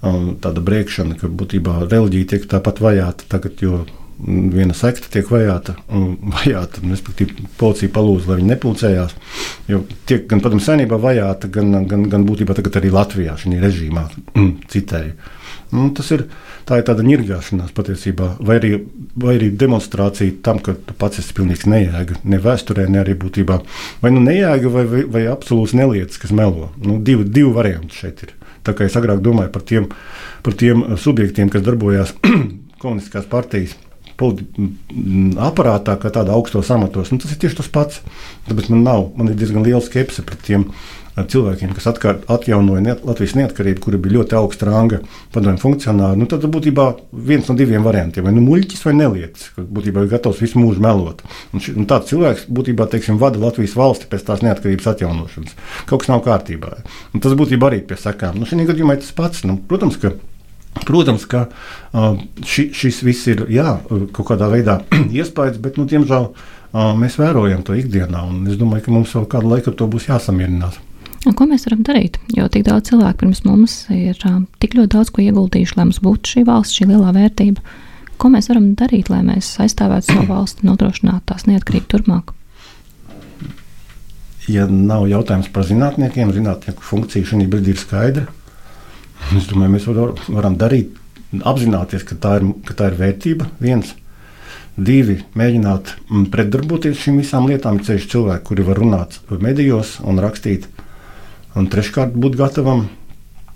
um, tāda brēkšana, ka būtībā reliģija tiek tāpat vajāta tagad, jo viena sekta tiek vajāta, [LAUGHS] vajāta respektīvi, policija palūdza, lai viņi nepulcējās. Jo tiek gan padomu saimnībā vajāta, gan, gan, gan būtībā tagad arī Latvijā šajā režīmā citēju. Nu, tas ir, tā ir tāda nirgāšanās patiesībā, vai arī, vai arī demonstrācija tam, ka tu pats esi pilnīgs nejēga, ne vēsturē, ne arī būtībā. Vai nu nejēga, vai, vai, vai absolūts nelietis, kas melo. Nu, divi, divi varianti šeit ir. Tā kā es agrāk domāju par tiem, par tiem subjektiem, kas darbojās [CLEARS THROAT] komunistiskās partijas aparātā, kā tādā augstos amatos. Nu, tas ir tieši tas pats. Tāpēc man, nav, man ir diezgan liela skepse pret tiem uh, cilvēkiem, kas atkār, atjaunoja neat, Latvijas neatkarību, kuri bija ļoti augsta ranga padomju funkcionāri. Nu, tad būtībā viens no diviem variantiem - vai nu muļķis vai nelietis, kas būtībā ir gatavs visu mūžu melot. Un ši, un tāds cilvēks būtībā teiksim, vada Latvijas valsti pēc tās neatkarības atjaunošanas. Kaut kas nav kārtībā. Un tas būtībā arī pie sakām. Nu, šī gadījumā tas pats. Nu, protams, ka Protams, ka ši, šis viss ir jā, kaut kādā veidā [CLEARS THROAT] iespējas, bet, nu, diemžēl, mēs vērojam to ikdienā. Es domāju, ka mums vēl kādu laiku ar to būs jāsamierinās. Un ko mēs varam darīt? Jo tik daudz cilvēku pirms mums ir tik ļoti daudz ko ieguldījuši, lai mums būtu šī valsts, šī lielā vērtība. Ko mēs varam darīt, lai mēs aizstāvētu savu valsti, nodrošinātu tās neatkarību turpmāk? Ja nav jautājums par zinātniekiem, zinātnieku funkcija šī brīdī ir skaidra. Es domāju, mēs var, varam darīt, apzināties, ka tā ir, ka tā ir vērtība. Viens, divi, mēģināt mm, pretdarboties šīm visām lietām. Ir ceļš cilvēki, kuri var runāt medijos un rakstīt. Un treškārt, būt gatavam,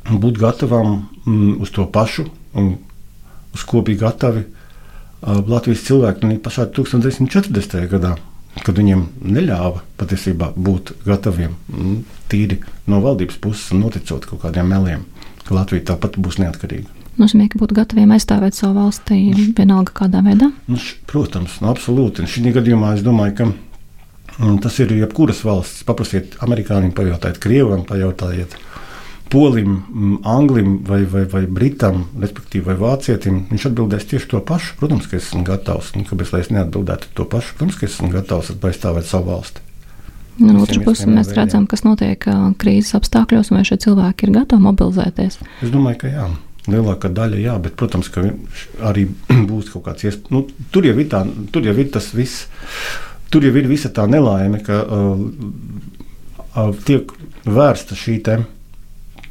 būt gatavam mm, uz to pašu, un uz ko bija gatavi uh, Latvijas cilvēki nu, pašā 1940. gadā. Kad viņiem neļāva patiesībā būt gataviem, mm, tīri no valdības puses, noticot kaut kādiem meliem ka Latvija tāpat būs neatkarīga. Nozīmē, ka būtu gataviem aizstāvēt savu valsti vienalga kādā veidā? Nu, š, protams, nu, absolūti. Šī gadījumā es domāju, ka mm, tas ir jebkuras valsts. Paprasiet amerikāņiem, pajautājiet Krievam, pajautājiet Polim, mm, Anglim vai, vai, vai Britam, respektīvi, vai Vācietim. Viņš atbildēs tieši to pašu. Protams, ka es esmu gatavs. Un, kāpēc es neatbildētu to pašu? Protams, ka es esmu gatavs aizstāvēt savu valsti. No otras puses, mēs veidiem. redzam, kas notiek krīzes apstākļos, un vai šie cilvēki ir gatavi mobilizēties. Es domāju, ka jā. Lielākā daļa, jā, bet, protams, ka [CLEARS THROAT] arī [CLEARS THROAT] būs kaut kāds iespējas. Nu, tur, jau tā, tur jau ir tas viss, tur jau ir visa tā nelaime, ka uh, uh, tiek vērsta šī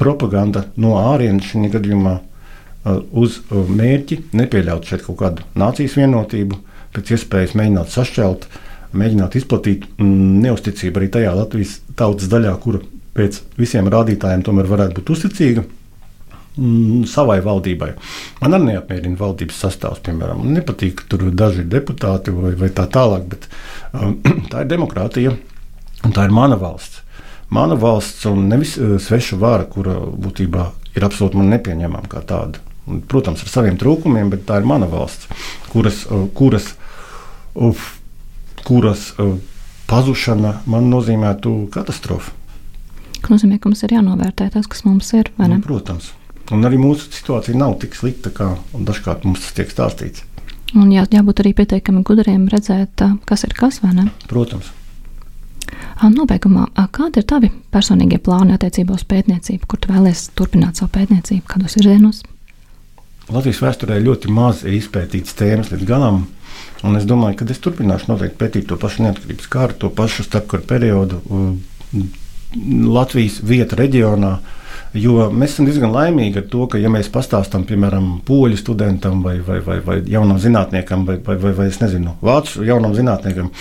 propaganda no ārienes šajā gadījumā uh, uz uh, mērķi nepieļaut šeit kaut kādu nācijas vienotību, pēc iespējas mēģināt sašķelt, mēģināt izplatīt mm, neusticību arī tajā Latvijas tautas daļā, kura pēc visiem rādītājiem tomēr varētu būt uzticīga mm, savai valdībai. Man arī neapmierina valdības sastāvs, piemēram. Man nepatīk, ka tur ir daži deputāti vai, vai tā tālāk, bet um, [CLEARS THROAT] tā ir demokrātija un tā ir mana valsts. Mana valsts un nevis uh, sveša vara, kura būtībā ir absolūti nepieņemama kā tāda. Protams, ar saviem trūkumiem, bet tā ir mana valsts, kuras, uh, kuras, uh, kuras uh, pazušana man nozīmētu katastrofu. Tas nozīmē, ka mums ir jānovērtē tas, kas mums ir. Nu, protams. Un arī mūsu situācija nav tik slikta, kā dažkārt mums tas tiek stāstīts. Un jā, jābūt arī pietiekami gudriem redzēt, kas ir kas vai ne. Protams. Nobeigumā, kādi ir tavi personīgie plāni attiecībā uz pētniecību, kur tu vēlēsies turpināt savu pētniecību, kādos virzienos? Latvijas vēsturē ļoti maz ir izpētīts tēmas līdz galam. Un es domāju, ka es turpināšu noteikti pētīt to pašu neatkarības kāru, to pašu starpkara periodu, Latvijas vietu reģionā. Jo mēs esam diezgan laimīgi ar to, ka, ja mēs pastāstām, piemēram, poļu studentam vai, vai, vai, vai jaunam zinātniekam, vai, vai, vai, vai nezinu, vācu jaunam zinātniekam,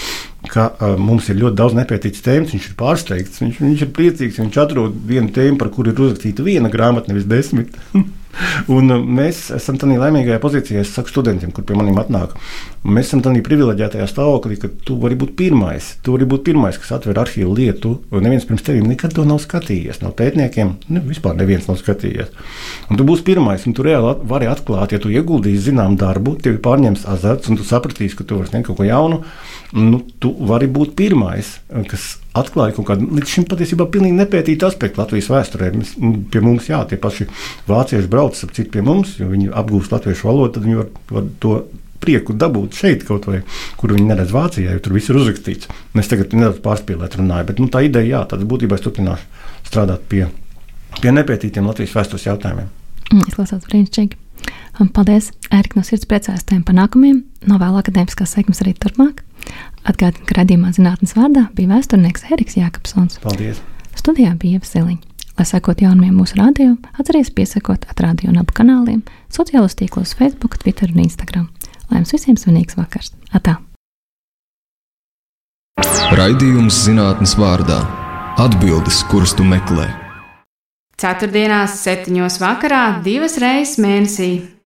ka uh, mums ir ļoti daudz nepētītas tēmas, viņš ir pārsteigts, viņš, viņš ir priecīgs, viņš atrod vienu tēmu, par kuru ir uzrakstīta viena grāmata, nevis desmit. [LAUGHS] [LAUGHS] Un uh, mēs esam tādā laimīgajā pozīcijā, es saku studentiem, kur pie maniem atnāk. Mēs esam tādā privileģētajā stāvoklī, ka tu vari būt pirmais. Tu vari būt pirmais, kas atver arhīvu lietu. Neviens pirms tevis nekad to nav skatījies. No pētniekiem ne, vispār neviens nav skatījies. Un tu būsi pirmais, un tu reāli vari atklāt, ja tu ieguldīsi zinām darbu, tev pārņems azarts, un tu sapratīsi, ka tu vari sniegt kaut ko jaunu. Nu, tu vari būt pirmais, kas atklāja kaut kādu līdz šim patiesībā pilnīgi nepētītu aspektu Latvijas vēsturē. Mēs, pie mums, jā, tie paši vācieši brauc ap citu pie mums, jo viņi apgūst latviešu valodu, tad viņi var, var to prieku dabūt šeit, kaut vai kur viņi neredz Vācijā, jo tur viss ir uzrakstīts. Mēs tagad nedaudz pārspīlēt runājam, bet nu, tā ideja, jā, tad būtībā es turpināšu strādāt pie, pie nepētītiem Latvijas vēstures jautājumiem. Mm, izklausās brīnišķīgi. Paldies, Erika, no sirds priecājos tiem panākumiem, novēlu akadēmiskās sekmes arī turpmāk. Atgādinu, ka radījumā zinātnes vārdā bija vēsturnieks Eriks Jākapsons. Paldies! Studijā bija Ievseliņa. Lai sekot jaunumiem mūsu radio, atcerieties piesakot atrādio un abu kanāliem, sociālos tīklos Facebook, Twitter un Instagram. Lai jums visiem svinīgs vakars! Atā! Raidījums zinātnes vārdā - atbildes, kuras tu meklē. Ceturtdienās, septiņos vakarā, divas reizes mēnesī